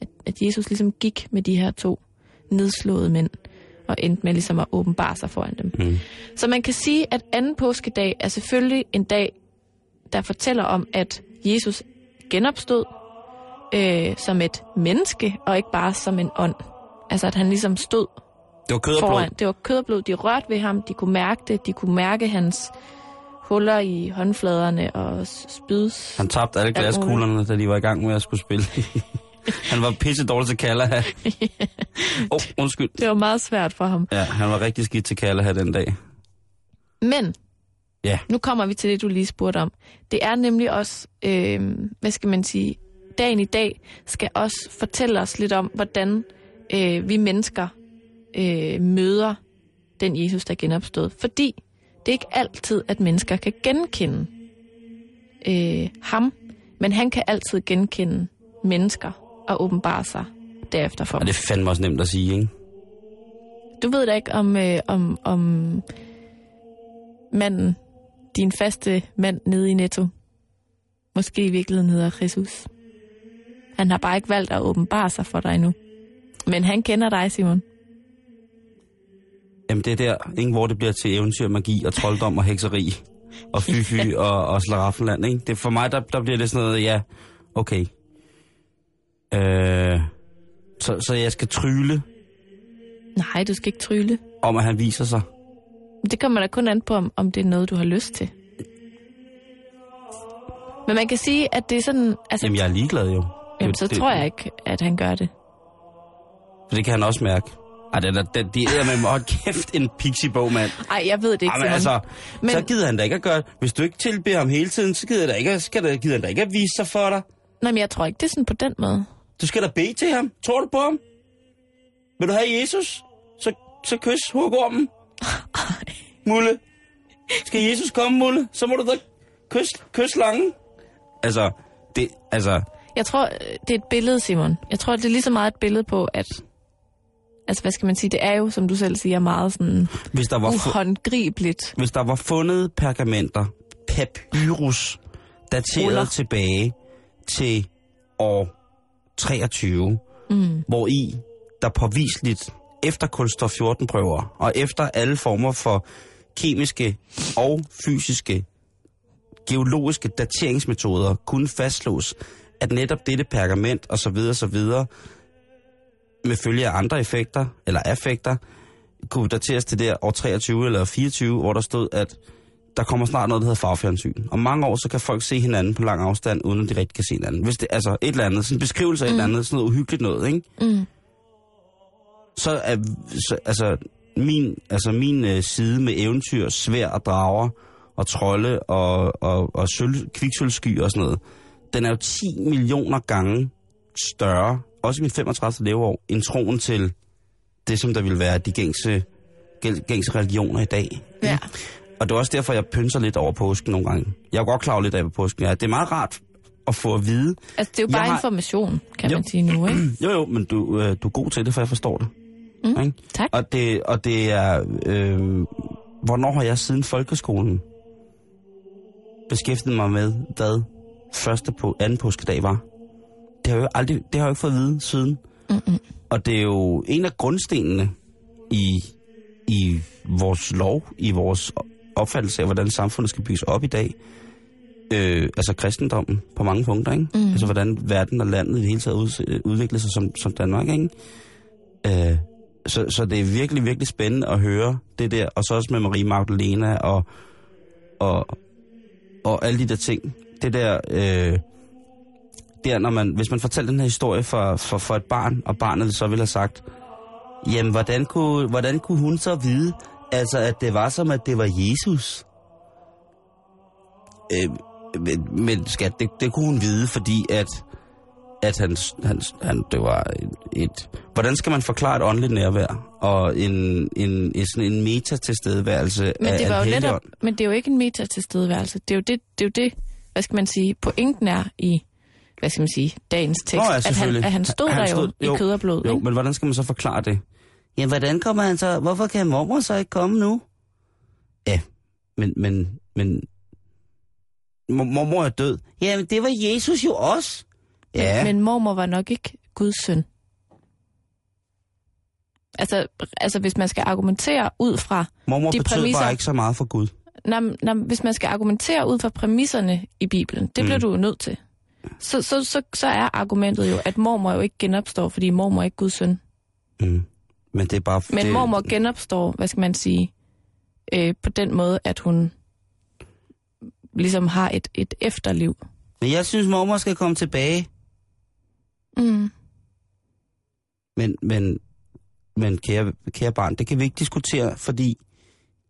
At, at Jesus ligesom gik med de her to nedslåede mænd, og endte med ligesom at åbenbare sig foran dem. Mm. Så man kan sige, at anden påskedag er selvfølgelig en dag, der fortæller om, at Jesus genopstod øh, som et menneske, og ikke bare som en ånd. Altså at han ligesom stod Det var kød og blod. foran. Det var kød og blod. De rørte ved ham. De kunne mærke det. De kunne mærke hans huller i håndfladerne og spyds. Han tabte alle glaskuglerne, da de var i gang med at skulle spille. han var pisse dårlig til Kalaha. Åh, oh, undskyld. Det var meget svært for ham. Ja, han var rigtig skidt til Kalaha den dag. Men Ja. nu kommer vi til det, du lige spurgte om. Det er nemlig også, øh, hvad skal man sige, dagen i dag skal også fortælle os lidt om, hvordan øh, vi mennesker øh, møder den Jesus, der er genopstået. Fordi det er ikke altid, at mennesker kan genkende øh, ham, men han kan altid genkende mennesker og åbenbare sig derefter for Og dem. det er fandme også nemt at sige, ikke? Du ved da ikke, om, øh, om, om manden, din faste mand nede i Netto, måske i virkeligheden hedder Jesus. Han har bare ikke valgt at åbenbare sig for dig endnu. Men han kender dig, Simon. Jamen det er der, ikke, hvor det bliver til eventyr, magi og trolddom og hekseri. Og fy-fy og, og slaraffenland, ikke? Det, for mig, der, der bliver det sådan noget, ja, okay. Øh, så, så jeg skal tryle Nej, du skal ikke trylle. om, at han viser sig. Det kommer da kun an på, om, om det er noget, du har lyst til. Men man kan sige, at det er sådan... Altså, Jamen, jeg er ligeglad jo. jamen, så det- tror jeg ikke, at han gør det. For det kan han også mærke. Ej, det er, det, det er med hold kæft en pixiebog, mand. Ej, jeg ved det ikke, Ej, men altså, Men- så gider han da ikke at gøre Hvis du ikke tilbeder ham hele tiden, så gider, der ikke, skal der, gider han da ikke at vise sig for dig. Nej, men jeg tror ikke, det er sådan på den måde. Du skal da bede til ham. Tror du på ham? Vil du have Jesus? Så, så kys hugormen. Mulle. Skal Jesus komme, Mulle? Så må du da kys, kys slangen. Altså, det, altså, Jeg tror, øh, det er et billede, Simon. Jeg tror, det er lige så meget et billede på, at... Altså, hvad skal man sige? Det er jo, som du selv siger, meget sådan hvis der var, uhåndgribeligt. hvis der var fundet pergamenter, papyrus, dateret Ruller. tilbage til år 23, mm. hvor i der påviseligt efter kulstof 14 prøver og efter alle former for kemiske og fysiske geologiske dateringsmetoder kunne fastslås, at netop dette pergament og så videre, så videre, med følge af andre effekter, eller affekter, kunne dateres til der år 23 eller 24, hvor der stod, at der kommer snart noget, der hedder farfjernsyn. Om mange år, så kan folk se hinanden på lang afstand, uden at de rigtig kan se hinanden. Hvis det altså et eller andet, sådan en beskrivelse af mm. et eller andet, sådan noget uhyggeligt noget, ikke? Mm. Så er, så, altså, min, altså min øh, side med eventyr, svær og drager, og trolde og, og, og sølv, kviksølvsky og sådan noget, den er jo 10 millioner gange større, også i mit 35. leveår, end troen til det, som der vil være de gængse, gængse religioner i dag. Ja. Og det er også derfor, jeg pynser lidt over påsken nogle gange. Jeg er godt klar over lidt af på påsken. Ja, det er meget rart at få at vide. Altså, det er jo bare Jeg har- information, kan Jo. man sige nu, ikke? Jo, jo, men du, øh, du er god til det, for jeg forstår det. Mm, Ikke? tak. Og det, og det er... Øh, hvornår har jeg siden folkeskolen beskæftiget mig med, hvad første på anden påskedag var? Det har jeg aldrig, det har jeg ikke fået at vide siden. Mm-mm. Og det er jo en af grundstenene i, i vores lov, i vores opfattelse af, hvordan samfundet skal bygges op i dag. Øh, altså kristendommen på mange punkter, ikke? Mm. Altså hvordan verden og landet i det hele taget ud, udvikler sig som, som Danmark, ikke? Øh, så, så det er virkelig, virkelig spændende at høre det der, og så også med Marie Magdalena og, og, og alle de der ting. Det der, øh, der når man, hvis man fortæller den her historie for, for, for et barn, og barnet så ville have sagt, jamen hvordan kunne, hvordan kunne hun så vide, altså at det var som, at det var Jesus? Øh, men, men skat, det, det kunne hun vide, fordi at at han, han, han, det var et, et... Hvordan skal man forklare et åndeligt nærvær og en, en, en, sådan en meta-tilstedeværelse Men af det, var en jo netop, men det er jo ikke en meta-tilstedeværelse. Det er jo det, det, er jo det, hvad skal man sige, pointen er i, hvad skal man sige, dagens tekst. Nå ja, at, han, at han stod Han der stod- jo, jo, i kød og blod. Jo, ikke? men hvordan skal man så forklare det? Ja, hvordan kommer han så... Hvorfor kan mormor så ikke komme nu? Ja, men... men, men mor- mormor er død. Jamen, det var Jesus jo også. Ja, Men, men mormor var nok ikke Guds søn. Altså, altså hvis man skal argumentere ud fra, mormor de præmisser- bare ikke så meget for Gud. når, når, hvis man skal argumentere ud fra præmisserne i Bibelen, det bliver Mm. du jo nødt til. Så, så, så, så er argumentet jo, at mormor jo ikke genopstår, fordi mormor er ikke Guds søn. Mm. Men det er bare... Men det, mormor genopstår, hvad skal man sige, øh, på den måde, at hun ligesom har et, et efterliv. Men jeg synes, mormor skal komme tilbage. Mm. Men, men, men kære, kære barn, det kan vi ikke diskutere, fordi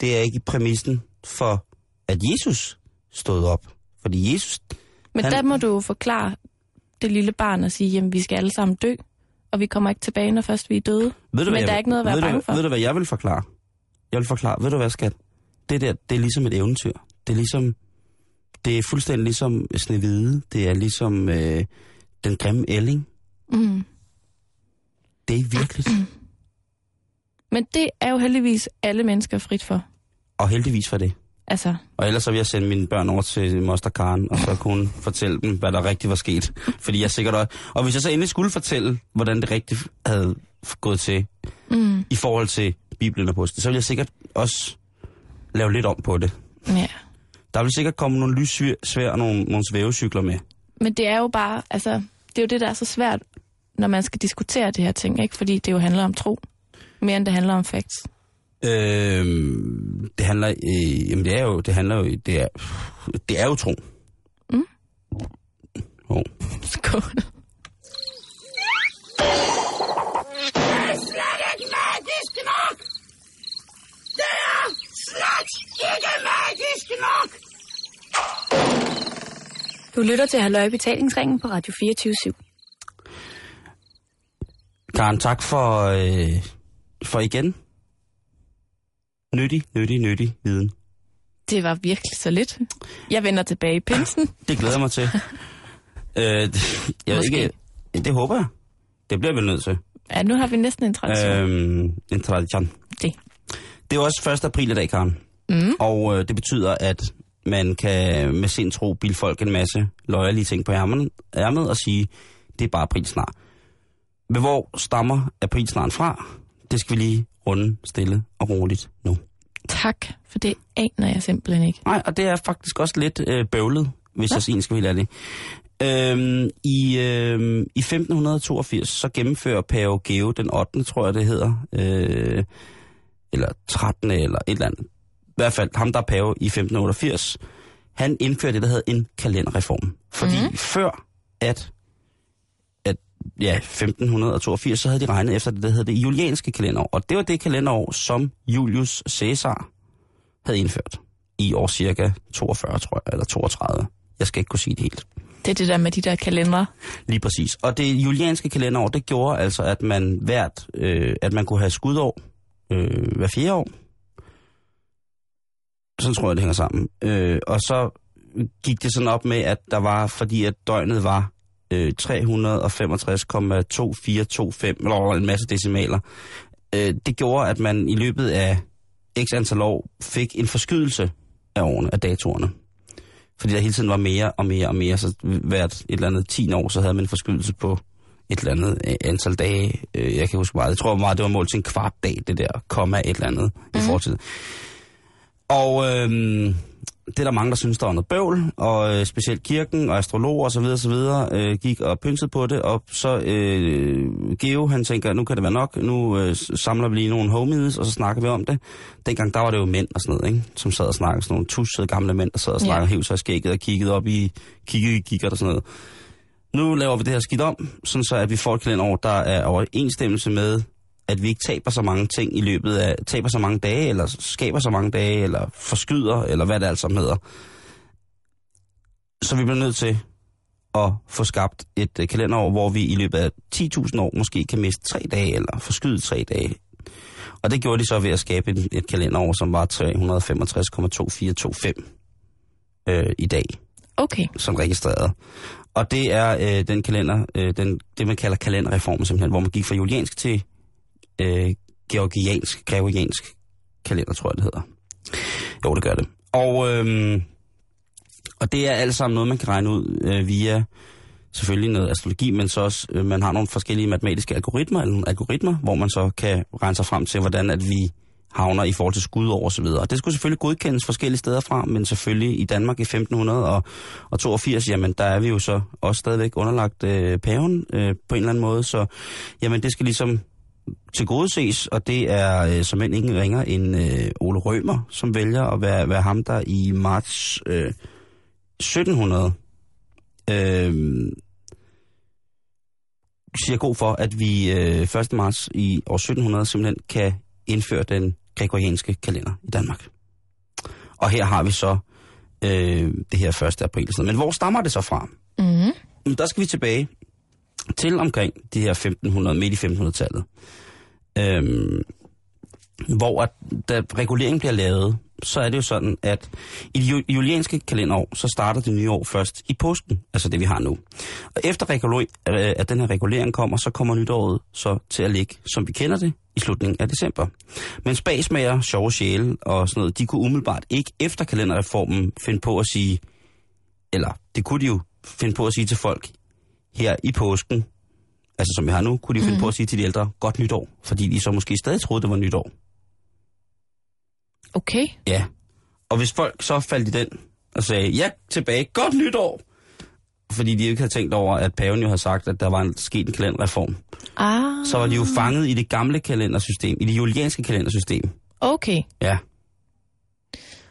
det er ikke præmissen for, at Jesus stod op. Fordi Jesus, Men Han- der må du jo forklare det lille barn og sige, jamen vi skal alle sammen dø, og vi kommer ikke tilbage, når først vi er døde. ved du, Men der jeg, er ikke noget at være ved bange du, for. Ved du, hvad jeg vil forklare? Jeg vil forklare, ved du hvad, skat? Det der, det er ligesom et eventyr. Det er ligesom, det er fuldstændig ligesom Snevide. Det er ligesom øh, den grimme ælling. Mm. Det er virkeligt. Men det er jo heldigvis alle mennesker frit for. Og heldigvis for det. Altså, Og ellers så vil jeg sende mine børn over til Moster Karen, og så kunne hun fortælle dem, hvad der rigtig var sket. Fordi jeg sikkert også... Og hvis jeg så endelig skulle fortælle, hvordan det rigtigt havde gået til mm, i forhold til Bibelen og påske, så vil jeg sikkert også lave lidt om på det. ja. Der vil sikkert komme nogle lyssvær og nogle, nogle svævecykler med. Men det er jo bare, altså, det er jo det, der er så svært, når man skal diskutere det her ting, ikke? Fordi det jo handler om tro, mere end det handler om facts. Øhm, det handler, øh, jamen det er jo, det handler jo, det er, det er jo tro. Mm. Jo. Skål. Du lytter til Halløj Betalingsringen på Radio 24 Karen, tak for, øh, for igen. Nyttig, nyttig, nyttig viden. Det var virkelig så lidt. Jeg vender tilbage i pinsen. Det glæder jeg mig til. øh, jeg Måske. ikke, det håber jeg. Det bliver vi nødt til. Ja, nu har vi næsten en tradition. Øh. Øhm, en tradition. Det. Det er også 1. april i dag, Karen. Mm. Og øh, det betyder, at man kan med sin tro bilde folk en masse løjerlige ting på ærmet, ærmet og sige, det er bare april snart. Men hvor stammer april snart fra? Det skal vi lige runde stille og roligt nu. Tak, for det aner jeg simpelthen ikke. Nej, og det er faktisk også lidt øh, bøvlet, hvis Nå. jeg siger, skal lade det. Øhm, i, øhm, I 1582, så gennemfører Pave Geo den 8., tror jeg det hedder, øh, eller 13. eller et eller andet. hvert fald ham, der er pave i 1588, han indførte det, der hedder en kalenderreform. Fordi mm. før at ja, 1582, så havde de regnet efter det, der hedder det julianske kalenderår. Og det var det kalenderår, som Julius Caesar havde indført i år cirka 42, tror jeg, eller 32. Jeg skal ikke kunne sige det helt. Det er det der med de der kalendere. Lige præcis. Og det julianske kalenderår, det gjorde altså, at man hvert, øh, at man kunne have skudår øh, hver fjerde år. Sådan tror jeg, det hænger sammen. Øh, og så gik det sådan op med, at der var, fordi at døgnet var øh, 365,2425, eller en masse decimaler, øh, det gjorde, at man i løbet af x antal år fik en forskydelse af årene, af datorerne. Fordi der hele tiden var mere og mere og mere, så hvert et eller andet 10 år, så havde man en forskydelse på et eller andet øh, antal dage. Øh, Jeg kan huske meget, jeg tror meget, det var målt til en kvart dag, det der komma et eller andet mm. i til det. Og øhm, det er der mange, der synes, der var noget bøvl, og øh, specielt kirken og astrologer osv. osv. Øh, gik og pyntede på det, og så øh, Geo, han tænker, nu kan det være nok, nu øh, samler vi lige nogle homies, og så snakker vi om det. Dengang, der var det jo mænd og sådan noget, ikke? som sad og snakkede, sådan nogle tussede gamle mænd, der sad og snakkede, Ja. hævde sig i skægget og kiggede op i, kiggede i kikkert og sådan noget. Nu laver vi det her skidt om, sådan så at vi får et kalenderår, der er overensstemmelse med, at vi ikke taber så mange ting i løbet af, taber så mange dage, eller skaber så mange dage, eller forskyder, eller hvad det alt sammen hedder. Så vi bliver nødt til at få skabt et øh, kalenderår, hvor vi i løbet af 10.000 år måske kan miste tre dage, eller forskyde tre dage. Og det gjorde de så ved at skabe et, et kalenderår, som var 365,2425 øh, i dag Okay. som registreret. Og det er øh, den kalender, øh, den, det man kalder kalenderreformen simpelthen, hvor man gik fra juliansk til øh, georgiansk, gregoriansk kalender, tror jeg det hedder. Jo, det gør det. Og, øh, og det er alt sammen noget, man kan regne ud øh, via selvfølgelig noget astrologi, men så også, øh, man har nogle forskellige matematiske algoritmer, eller nogle algoritmer, hvor man så kan regne sig frem til, hvordan at vi havner i forhold til skudår og så videre. Og det skulle selvfølgelig godkendes forskellige steder fra, men selvfølgelig i Danmark i 1582, jamen der er vi jo så også stadigvæk underlagt øh, paven øh, på en eller anden måde, så jamen det skal ligesom til gode ses, og det er øh, som end ingen ringer end øh, Ole Rømer, som vælger at være, være ham, der i marts øh, 1700 øh, siger god for, at vi øh, 1. marts i år 1700 simpelthen kan indføre den gregorianske kalender i Danmark. Og her har vi så øh, det her 1. april. Men hvor stammer det så fra? Mm. Der skal vi tilbage til omkring de her 1500, midt i 1500-tallet. Øhm, hvor at, da reguleringen bliver lavet, så er det jo sådan, at i det julianske kalenderår, så starter det nye år først i påsken, altså det vi har nu. Og efter øh, at den her regulering kommer, så kommer nytåret så til at ligge, som vi kender det, i slutningen af december. Men spagsmager, sjove sjæle og sådan noget, de kunne umiddelbart ikke efter kalenderreformen finde på at sige, eller det kunne de jo finde på at sige til folk her i påsken, altså som vi har nu, kunne de finde mm. på at sige til de ældre, godt nytår, fordi de så måske stadig troede, det var nytår. Okay. Ja. Og hvis folk så faldt i den og sagde, ja, tilbage, godt nytår, fordi de ikke havde tænkt over, at paven jo havde sagt, at der var en, sket en kalenderreform, Ah. så var de jo fanget i det gamle kalendersystem, i det julianske kalendersystem. Okay. Ja.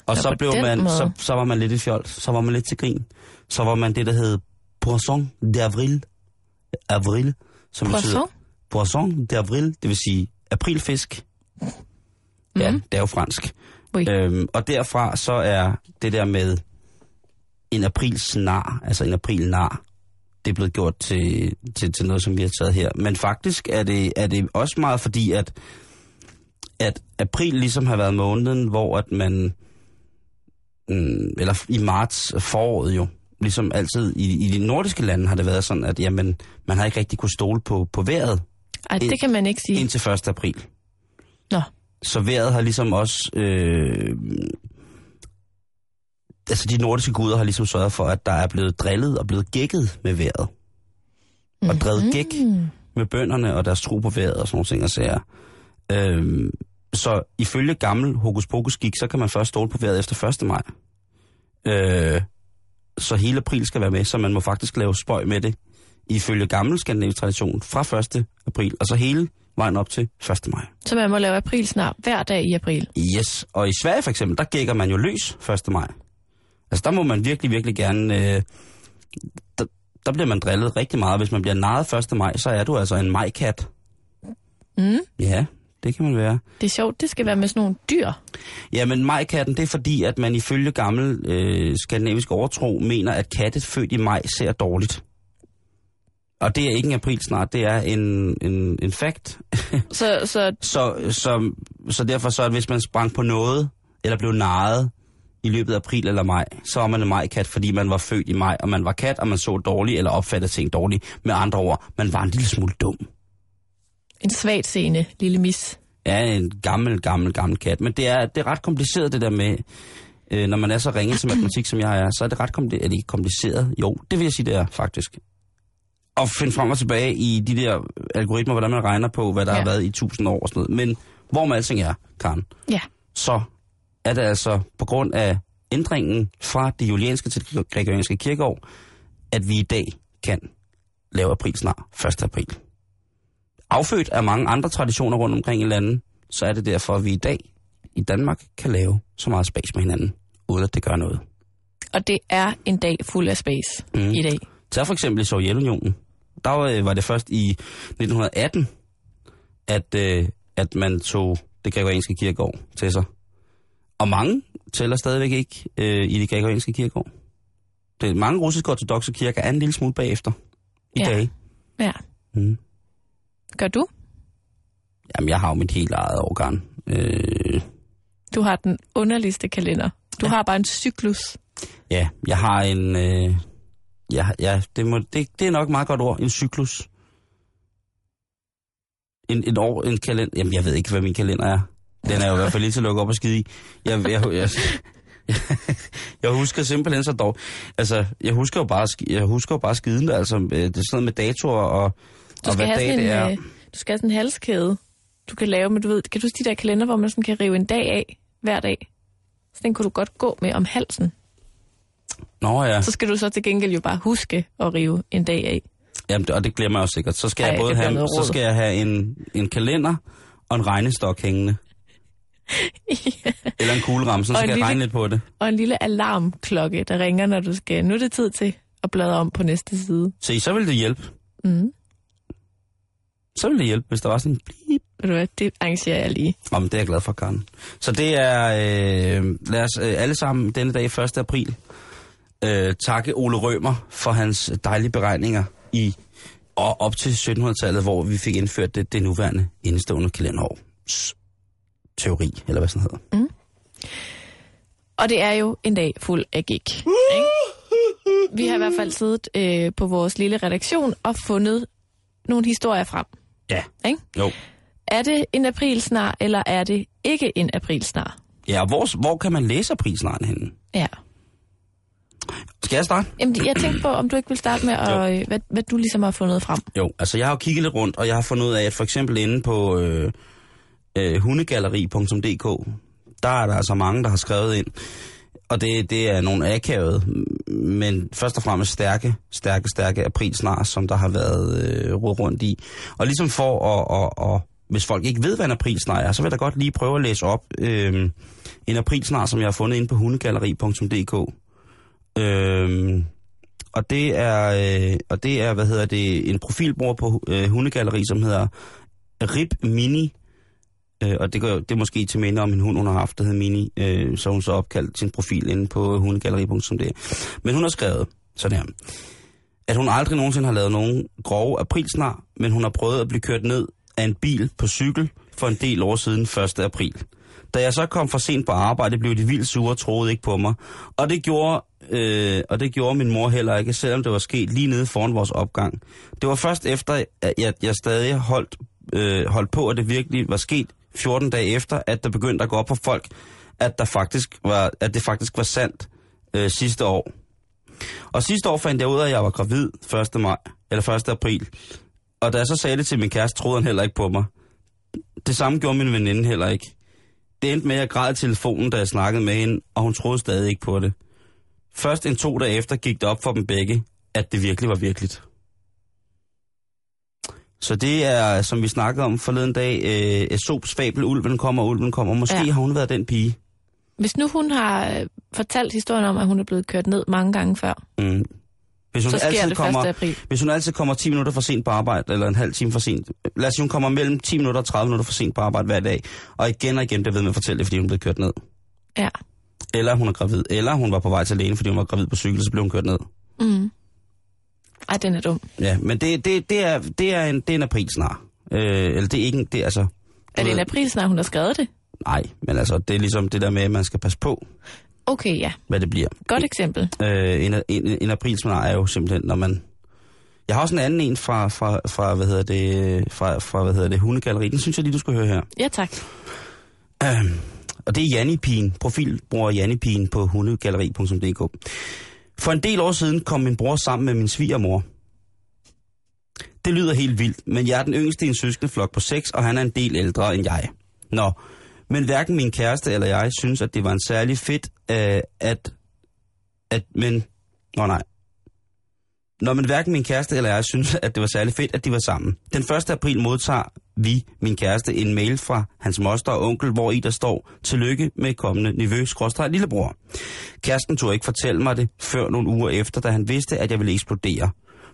Og Så så, blev man, måde. så, så var man lidt i fjol, så var man lidt til grin. Så var man det, der hed Poisson d'avril. Avril, som betyder Poisson? Poisson d'avril, det vil sige aprilfisk. Ja, Mhm. det er jo fransk. Oui. Øhm, og derfra så er det der med en aprilsnar, altså en aprilnar, det er blevet gjort til, til, til noget, som vi har taget her. Men faktisk er det, er det også meget fordi, at, at april ligesom har været måneden, hvor at man, mm, eller i marts foråret jo, ligesom altid i, i de nordiske lande har det været sådan, at jamen, man har ikke rigtig kunne stole på, på vejret Ej, det kan man ikke sige. indtil 1. april. Nå. Så vejret har ligesom også... Øh, altså de nordiske guder har ligesom sørget for, at der er blevet drillet og blevet gækket med vejret. Og drevet gæk med bønderne og deres tro på vejret og sådan nogle ting og sager. Øh, så ifølge gammel hokus pokus gik, så kan man først stole på vejret efter 1. maj. Øh, så hele april skal være med, så man må faktisk lave spøj med det ifølge gammel skandinavisk tradition fra 1. april, og så hele vejen op til 1. maj. Så man må lave april snart hver dag i april. Yes, og i Sverige for eksempel, der gækker man jo løs 1. maj. Altså der må man virkelig, virkelig gerne... Øh, der, der bliver man drillet rigtig meget. Hvis man bliver narret 1. maj, så er du altså en majkat. Mm. Ja, det kan man være. Det er sjovt, det skal være med sådan nogle dyr. Ja, men majkatten, det er fordi, at man ifølge gammel øh, skandinavisk overtro mener, at katte født i maj ser dårligt. Og det er ikke en april snart, det er en, en, en fact. Så, så så, så, så derfor så, at hvis man sprang på noget, eller blev narret i løbet af april eller maj, så var man en majkat, fordi man var født i maj, og man var kat, og man så dårligt, eller opfattede ting dårligt. Med andre ord, man var en lille smule dum. En svagt seende lille mis. Ja, en gammel, gammel, gammel kat. Men det er, det er ret kompliceret, det der med, øh, når man er så ringe til matematik, som jeg er, så er det ret kompliceret. Er det ikke kompliceret? Jo, det vil jeg sige, det er faktisk. At finde frem og tilbage i de der algoritmer, hvordan man regner på, hvad der. Ja. har været i tusind år og sådan noget. Men hvor man alting er, Karen, Ja. så er det altså på grund af ændringen fra det julianske til det gregorianske kirkeår, at vi i dag kan lave april snart, 1. april. Affødt af mange andre traditioner rundt omkring i landet, så er det derfor, at vi i dag i Danmark kan lave så meget space med hinanden, uden at det gør noget. Og det er en dag fuld af space Mm. i dag. Tag for eksempel i Sovjetunionen. Der var, øh, var det først i 1918, at, øh, at man tog det gregorianske kirkeår til sig. Og mange tæller stadigvæk ikke øh, i det gregorianske kirkeår. Det, mange russiske ortodoxe kirker er en lille smule bagefter i Ja. dag. Ja. Mm. Gør du? Jamen, jeg har jo mit helt eget organ. Øh, Du har den underligste kalender. Du ja. har bare en cyklus. ja, jeg har en... Øh, ja, ja det, må, det, det er nok et meget godt ord. En cyklus. En, en år, en kalender. Jamen, jeg ved ikke, hvad min kalender er. Den er jo i hvert fald lige til at lukke op og skide i. Jeg, jeg, jeg, jeg, jeg husker simpelthen så dog. Altså, jeg husker jo bare, jeg husker jo bare skiden. Altså, øh, det er sådan noget med datoer og, Du og skal, have sådan det er. en, øh, du skal have sådan en halskæde, du kan lave, men du ved, kan du huske de der kalender, hvor man sådan kan rive en dag af hver dag? Så den kunne du godt gå med om halsen. Nå ja, Så skal du så til gengæld jo bare huske at rive en dag af. Jamen, og det glemmer jeg også sikkert. Så skal Ej, jeg både have, så skal jeg have en, en kalender og en regnestok hængende. Eller en kugleramme, så skal en jeg lille- regne lidt på det. Og en lille alarmklokke, der ringer, når du skal. Nu er det tid til at bladre om på næste side. Se, så vil det hjælpe. Mm. Så vil det hjælpe, hvis der var sådan en blip. Ved du hvad, det arrangerer jeg lige. Om det er jeg glad for, Karen. Så det er, øh, lad os øh, alle sammen denne dag 1. april øh, takke Ole Rømer for hans dejlige beregninger i og op til 1700-tallet, hvor vi fik indført det, det nuværende indestående kalenderår. Teori, eller hvad sådan hedder. Og det er jo en dag fuld af gig. Ikke? Vi har i hvert fald siddet øh, på vores lille redaktion og fundet nogle historier frem. Ja. Ikke? Jo. Er det en aprilsnar, eller er det ikke en aprilsnar? Ja, og hvor, hvor kan man læse aprilsnaren henne? Ja. Skal jeg starte? Jamen, jeg tænkte på, om du ikke vil starte med, at, øh, hvad, hvad du ligesom har fundet frem. Jo, altså jeg har kigget lidt rundt, og jeg har fundet ud af, at for eksempel inde på øh, øh, hundegalleri.dk, der er der altså mange, der har skrevet ind, og det, det er nogle akavede, men først og fremmest stærke, stærke, stærke aprilsnar, som der har været øh, rundt i. Og ligesom for at, at, at, hvis folk ikke ved, hvad en aprilsnar er, så vil jeg da godt lige prøve at læse op øh, en aprilsnar, som jeg har fundet inde på hundegalleri.dk. Øh, og det er, øh, og det er, hvad hedder det, en profilbror på øh, hundegalleri, som hedder Rip Mini. Øh, og det, går, det er måske til minde om en hund, hun har haft, der hedder Mini, øh, så hun så opkaldt sin profil inde på hundegalleri.dk. Men hun har skrevet sådan her, at hun aldrig nogensinde har lavet nogen grove aprilsnar, men hun har prøvet at blive kørt ned af en bil på cykel for en del år siden 1. april. Da jeg så kom for sent på arbejde, blev de vildt sure og troede ikke på mig. Og det gjorde, øh, og det gjorde min mor heller ikke, selvom det var sket lige nede foran vores opgang. Det var først efter, at jeg, jeg stadig holdt, øh, holdt på, at det virkelig var sket 14 dage efter, at der begyndte at gå op for folk, at, der faktisk var, at det faktisk var sandt øh, sidste år. Og sidste år fandt jeg ud af, at jeg var gravid 1. maj, eller 1. april. Og da jeg så sagde det til min kæreste, troede han heller ikke på mig. Det samme gjorde min veninde heller ikke. Det endte med, at jeg græd telefonen, da jeg snakkede med hende, og hun troede stadig ikke på det. Først en to dage efter gik det op for dem begge, at det virkelig var virkeligt. Så det er, som vi snakkede om forleden dag, øh, Esops fabel, ulven kommer, ulven kommer. Måske Ja. ja. har hun været den pige. Hvis nu hun har øh, fortalt historien om, at hun er blevet kørt ned mange gange før, Mm. Hvis hun, så sker altid det kommer, 1. april. hvis hun altid kommer 10 minutter for sent på arbejde, eller en halv time for sent, lad os sige, hun kommer mellem 10 minutter og 30 minutter for sent på arbejde hver dag, og igen og igen bliver ved med at fortælle det, fordi hun er blevet kørt ned. Ja. Eller hun er gravid, eller hun var på vej til lægen, fordi hun var gravid på cykel, så blev hun kørt ned. Mm. Ej, den er dum. Ja, men det, det, det, er, det, er, en, det er en aprilsnar. Øh, eller det er ikke en, det er altså... Er det en april snart, hun har skrevet det? Nej, men altså, det er ligesom det der med, at man skal passe på, Okay, ja. hvad det bliver. Godt eksempel. Øh, en, en, en aprilsnar er jo simpelthen, når man... Jeg har også en anden en fra, fra, fra hvad hedder det, fra, fra, hvad hedder det, hundegalleri. Den synes jeg lige, du skal høre her. Ja, tak. Øhm, og det er Janni profilbror Janni på hundegalleri.dk. For en del år siden kom min bror sammen med min svigermor. Det lyder helt vildt, men jeg er den yngste i en søskendeflok på seks, og han er en del ældre end jeg. Nå, men hverken min kæreste eller jeg synes, at det var en særlig fedt, øh, at, at, men, nå nej. Nå, men hverken min kæreste eller jeg synes, at det var særlig fedt, at de var sammen. Den 1. april modtager vi, min kæreste, en mail fra hans moster og onkel, hvor i der står, tillykke med kommende nevø, skråstrej lillebror. Kæresten tog ikke fortælle mig det før nogle uger efter, da han vidste, at jeg ville eksplodere.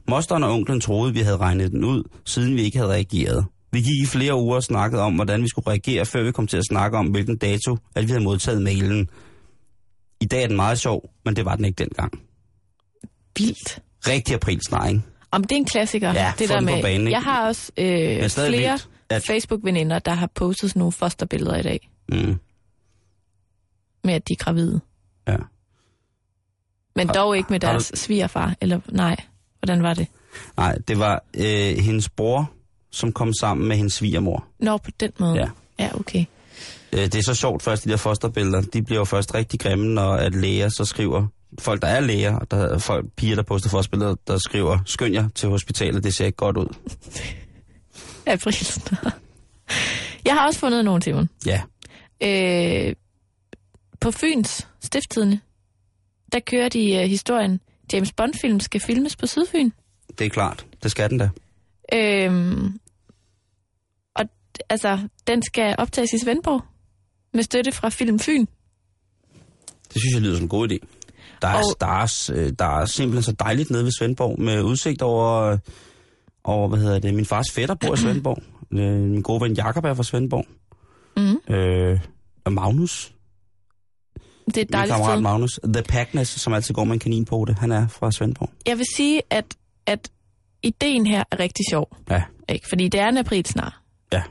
Mosteren og onklen troede, vi havde regnet den ud, siden vi ikke havde reageret. Vi gik i flere uger og snakkede om, hvordan vi skulle reagere, før vi kom til at snakke om, hvilken dato, at vi havde modtaget mailen. I dag er den meget sjov, men det var den ikke dengang. Vildt. Rigtig april snart, ikke? Om det er en klassiker, Ja, det der med. banen, ikke? jeg har også øh, flere vildt, at- Facebook-veninder, der har postet sådan nogle fosterbilleder i dag, Mm, med at de er gravide. ja. Men Har- dog ikke med deres svigerfar, eller nej. Hvordan var det? Nej, det var øh, hendes bror, som kom sammen med hendes svigermor. Nå, på den måde. Ja. Ja, okay. Øh, det er så sjovt først, de der fosterbilleder. De bliver jo først rigtig grimme, når at læger så skriver... Folk, der er læger, og der er folk, piger, der poster fosterbilleder, der skriver, skynd jer til hospitalet, det ser ikke godt ud. April. jeg har også fundet nogle, Simon. Ja, Øh, på Fyns Stifttidene, der kører de øh, historien, James Bond-film skal filmes på Sydfyn. det er klart. Det skal den da. Øhm, og altså, den skal optages i Svendborg med støtte fra Film Fyn. Det synes jeg lyder som en god idé. Der er, Og- der, er, øh, der er simpelthen så dejligt nede ved Svendborg, med udsigt over, over hvad hedder det, min fars fætter bor i Svendborg. Øh, Min gode ven Jakob er fra Svendborg. Mm. Øh, og Magnus, Det er et min dejligt kammerat sted. Magnus, The Packness, som altid går med en kaninpote, han er fra Svendborg. Jeg vil sige, at, at ideen her er rigtig sjov. Ja. Ikke? Fordi det er en april snart. Ja.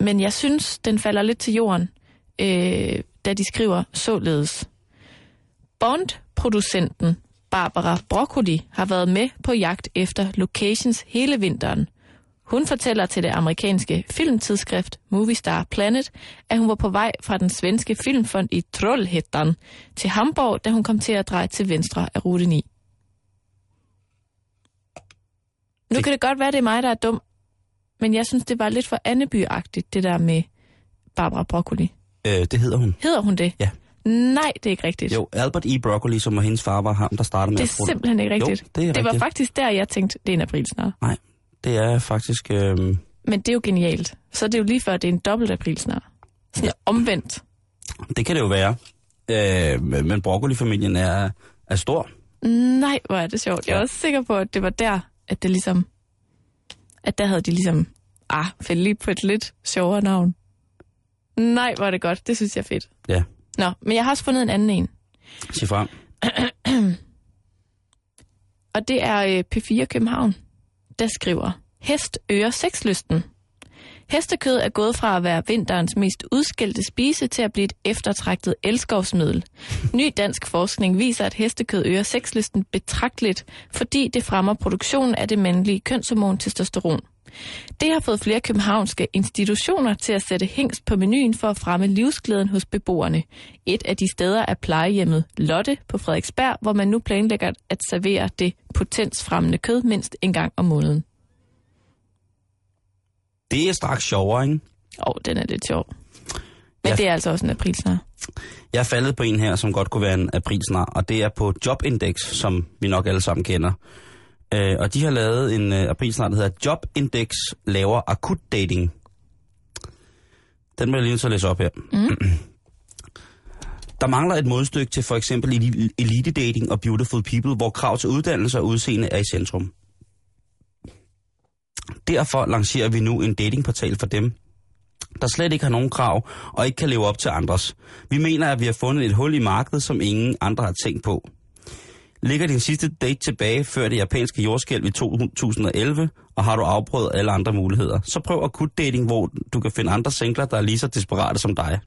Men jeg synes, den falder lidt til jorden, øh, da de skriver således. Bond-producenten Barbara Broccoli har været med på jagt efter locations hele vinteren. Hun fortæller til det amerikanske filmtidsskrift Movie Star Planet, at hun var på vej fra den svenske filmfond i Trollhättan til Hamburg, da hun kom til at dreje til venstre af rute 9. Nu Det- kan det godt være, det er mig, der er dum, men jeg synes, det var lidt for Anneby-agtigt, det der med Barbara Broccoli. Øh, det hedder hun. Hedder hun det? Ja. Nej, det er ikke rigtigt. Jo, Albert E. Broccoli, som var hendes far, var ham, der startede med det at er bruge simpelthen ikke rigtigt. Jo, det er det var faktisk der, jeg tænkte, det er en aprilsnar. Nej, det er faktisk... Øh, Men det er jo genialt. Så er det jo lige før, det er en dobbelt aprilsnar. Sådan ja. omvendt. det kan det jo være. Øh, men Broccoli-familien er, er stor. Nej, hvor er det sjovt. Jeg er Ja. også sikker på, at det var der, at det ligesom... At der havde de ligesom... Ah, fandt lige på et lidt sjovere navn. Nej, hvor er det godt. Det synes jeg er fedt. Ja, Nå, men jeg har også fundet en anden en. sig frem. Og det er øh, P4 København, der skriver, Hest øger sexlysten. Hestekød er gået fra at være vinterens mest udskældte spise til at blive et eftertragtet elskovsmiddel. Ny dansk forskning viser, at hestekød øger sexlysten betragteligt, fordi det fremmer produktionen af det mandlige kønshormon testosteron. Det har fået flere københavnske institutioner til at sætte hængst på menuen for at fremme livsglæden hos beboerne. Et af de steder er plejehjemmet Lotte på Frederiksberg, hvor man nu planlægger at servere det potensfremmende kød mindst en gang om måneden. Det er straks sjovere, ikke? Åh, oh, den er lidt sjov. Men Ja. det er altså også en aprilsnar. Jeg er faldet på en her, som godt kunne være en aprilsnar, og det er på Jobindex, som vi nok alle sammen kender. Øh, og de har lavet en øh, aprilsnar, der hedder Jobindex laver akut dating. Den vil jeg lige at læse op her. Mm. Der mangler et modstykke til for eksempel eli- elite dating og beautiful people, hvor krav til uddannelse og udseende er i centrum. Derfor lancerer vi nu en datingportal for dem, der slet ikke har nogen krav og ikke kan leve op til andres. Vi mener, at vi har fundet et hul i markedet, som ingen andre har tænkt på. Ligger din sidste date tilbage før det japanske jordskælv i 2011, og har du afprøvet alle andre muligheder, så prøv akut dating, hvor du kan finde andre singler, der er lige så desperate som dig.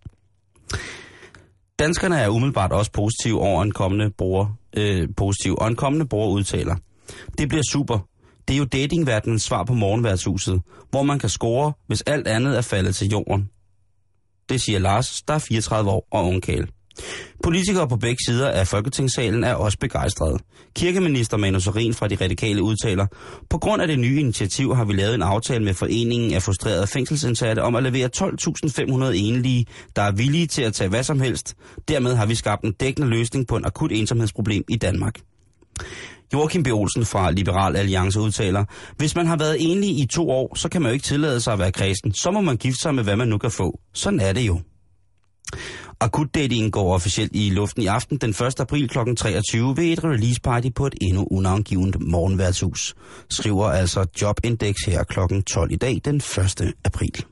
Danskerne er umiddelbart også positive over en kommende bruger, øh, positiv, og en kommende bruger udtaler. Det bliver super. Det er jo datingverdenens svar på morgenværdshuset, hvor man kan score, hvis alt andet er faldet til jorden. Det siger Lars, der er 34 år og ungkæl. Politikere på begge sider af Folketingssalen er også begejstrede. Kirkeminister Manu Sarin fra De Radikale udtaler, på grund af det nye initiativ har vi lavet en aftale med Foreningen af Frustrerede Fængselsindsatte om at levere 12.500 enlige, der er villige til at tage hvad som helst. Dermed har vi skabt en dækkende løsning på en akut ensomhedsproblem i Danmark. Joachim B. Olsen fra Liberal Alliance udtaler, hvis man har været enlig i to år, så kan man jo ikke tillade sig at være kristen. Så må man gifte sig med, hvad man nu kan få. Sådan er det jo. Akutdatingen går officielt i luften i aften den 1. april kl. 23 ved et release party på et endnu unavngivet morgenværtshus. Skriver altså Jobindex her kl. 12 i dag den 1. april.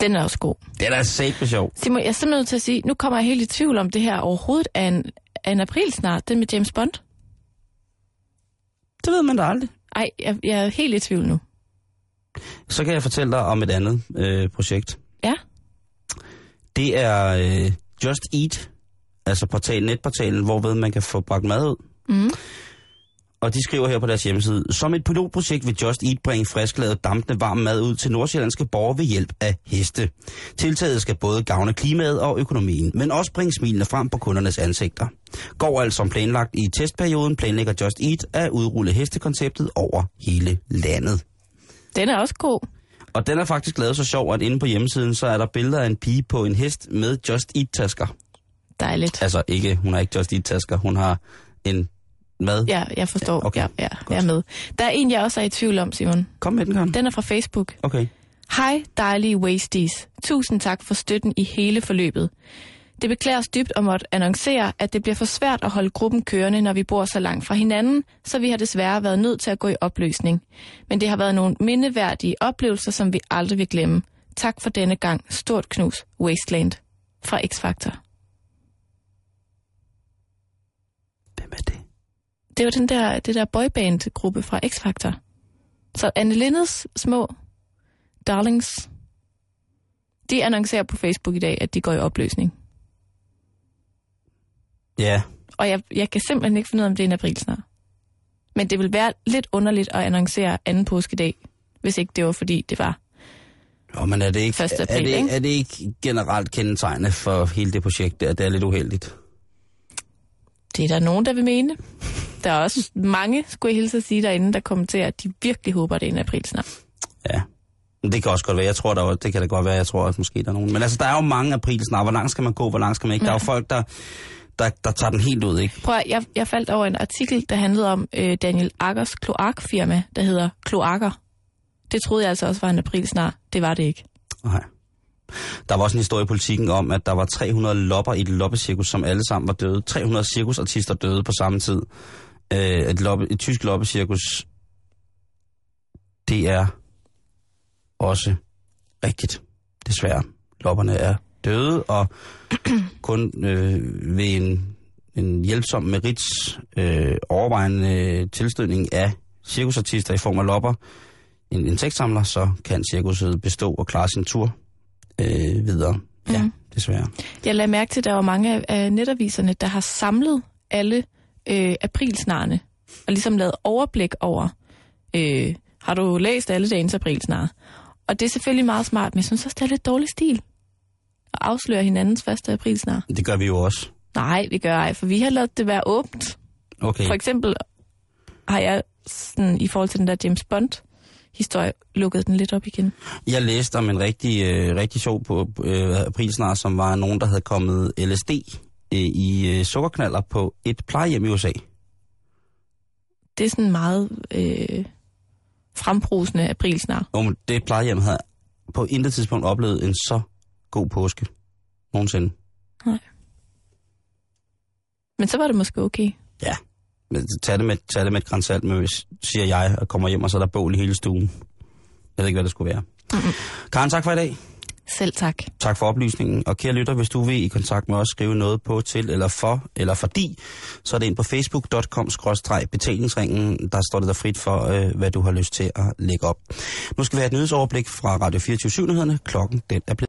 Den er også god. Det er sæt sjov. Simon, jeg er simpelthen nødt til at sige, nu kommer jeg helt i tvivl om det her overhovedet er en, er en april snart, den med James Bond. Det ved man da aldrig. Ej, jeg, jeg er helt i tvivl nu. Så kan jeg fortælle dig om et andet øh, projekt. Ja, Det er øh, Just Eat, altså portal, netportalen, hvorved man kan få bragt mad ud. Mhm. Og de skriver her på deres hjemmeside, som et pilotprojekt vil Just Eat bringe frisklavet dampende varm mad ud til nordsjællandske borgere ved hjælp af heste. Tiltaget skal både gavne klimaet og økonomien, men også bringe smilene frem på kundernes ansigter. Går alt som planlagt i testperioden, planlægger Just Eat at udrulle hestekonceptet over hele landet. den er også god. Og den er faktisk lavet så sjov, at inde på hjemmesiden, så er der billeder af en pige på en hest med Just Eat-tasker. Dejligt. Altså ikke, hun har ikke Just Eat-tasker, hun har en mad. Ja, jeg forstår. Okay, Ja, ja, godt. jeg er med. Der er en, jeg også er i tvivl om, Simon. Kom med den, Karen. Den er fra Facebook. Okay. Hej, dejlige Wasties. Tusind tak for støtten i hele forløbet. Det beklager os dybt at måtte annoncere, at det bliver for svært at holde gruppen kørende, når vi bor så langt fra hinanden, så vi har desværre været nødt til at gå i opløsning. Men det har været nogle mindeværdige oplevelser, som vi aldrig vil glemme. Tak for denne gang. Stort knus. Wasteland. Fra X-Factor. Hvem er det? Det var den der, det der boyband-gruppe fra X-Factor. Så Anne Lindes små darlings, de annoncerer på Facebook i dag, at de går i opløsning. Ja, Og jeg, jeg kan simpelthen ikke finde ud af, om det er en april snart. Men det vil være lidt underligt at annoncere anden påskedag, hvis ikke det var fordi, det var. Jo, men er det ikke, Første er april, det, ikke? er det ikke generelt kendetegnende for hele det projekt, at det er lidt uheldigt? Det er der nogen, der vil mene. Der er også mange, skulle jeg hilse at sige derinde, der kommenterer, at de virkelig håber, at det er en april snart. Ja. Men det kan også godt være. Jeg tror, der, er- det kan da godt være, jeg tror, at måske der er nogen. Men altså, der er jo mange april snart. Hvor langt skal man gå? Hvor langt skal man ikke? Der er jo folk, der, der, der tager den helt ud, ikke? Prøv at, jeg, jeg faldt over en artikel, der handlede om øh, Daniel Akkers kloakfirma, der hedder Kloakker. Det troede jeg altså også var en april snart. Det var det ikke. Nej. Der var også en historie i politikken om, at der var 300 lopper i et loppecirkus, som alle sammen var døde. 300 cirkusartister døde på samme tid. Øh, et, loppe, et tysk loppecirkus, det er også rigtigt. Desværre. Lopperne er døde, og kun øh, ved en, en hjælpsom merits øh, overvejende tilstødning af cirkusartister i form af lopper, en insektsamler, så kan cirkuset bestå og klare sin tur øh, videre. Ja, Mhm. desværre. Jeg lagde mærke til, at der var mange af- netaviserne, der har samlet alle øh, aprilsnarne, og ligesom lavet overblik over, øh, har du læst alle dagens aprilsnare? Og det er selvfølgelig meget smart, men jeg synes også, det er lidt dårlig stil at afsløre hinandens første aprilsnar. Det gør vi jo også. Nej, vi gør ej, for vi har lavet det være åbent. Okay. For eksempel har jeg sådan, i forhold til den der James Bond historie, lukket den lidt op igen. Jeg læste om en rigtig, øh, rigtig sjov på øh, aprilsnar, som var nogen, der havde kommet LSD øh, i øh, sukkerknaller på et plejehjem i USA. det er sådan meget øh, frembrusende aprilsnar. Jo, men det plejehjem havde på intet tidspunkt oplevet en så god påske. Nogensinde. Men så var det måske okay. Ja. Men tag det med, tag det med et grænsalt, med, hvis, siger jeg, og kommer hjem, og så er der bål i hele stuen. Jeg ved ikke, hvad det skulle være. Mm-hmm. Karen, tak for i dag. Selv tak. Tak for oplysningen. Og kære lytter, hvis du vil i kontakt med os, skrive noget på til eller for eller fordi, så er det ind på facebook.com-betalingsringen. Der står det der frit for, øh, hvad du har lyst til at lægge op. Nu skal vi have et nyhedsoverblik fra Radio 24 7 Klokken den er blevet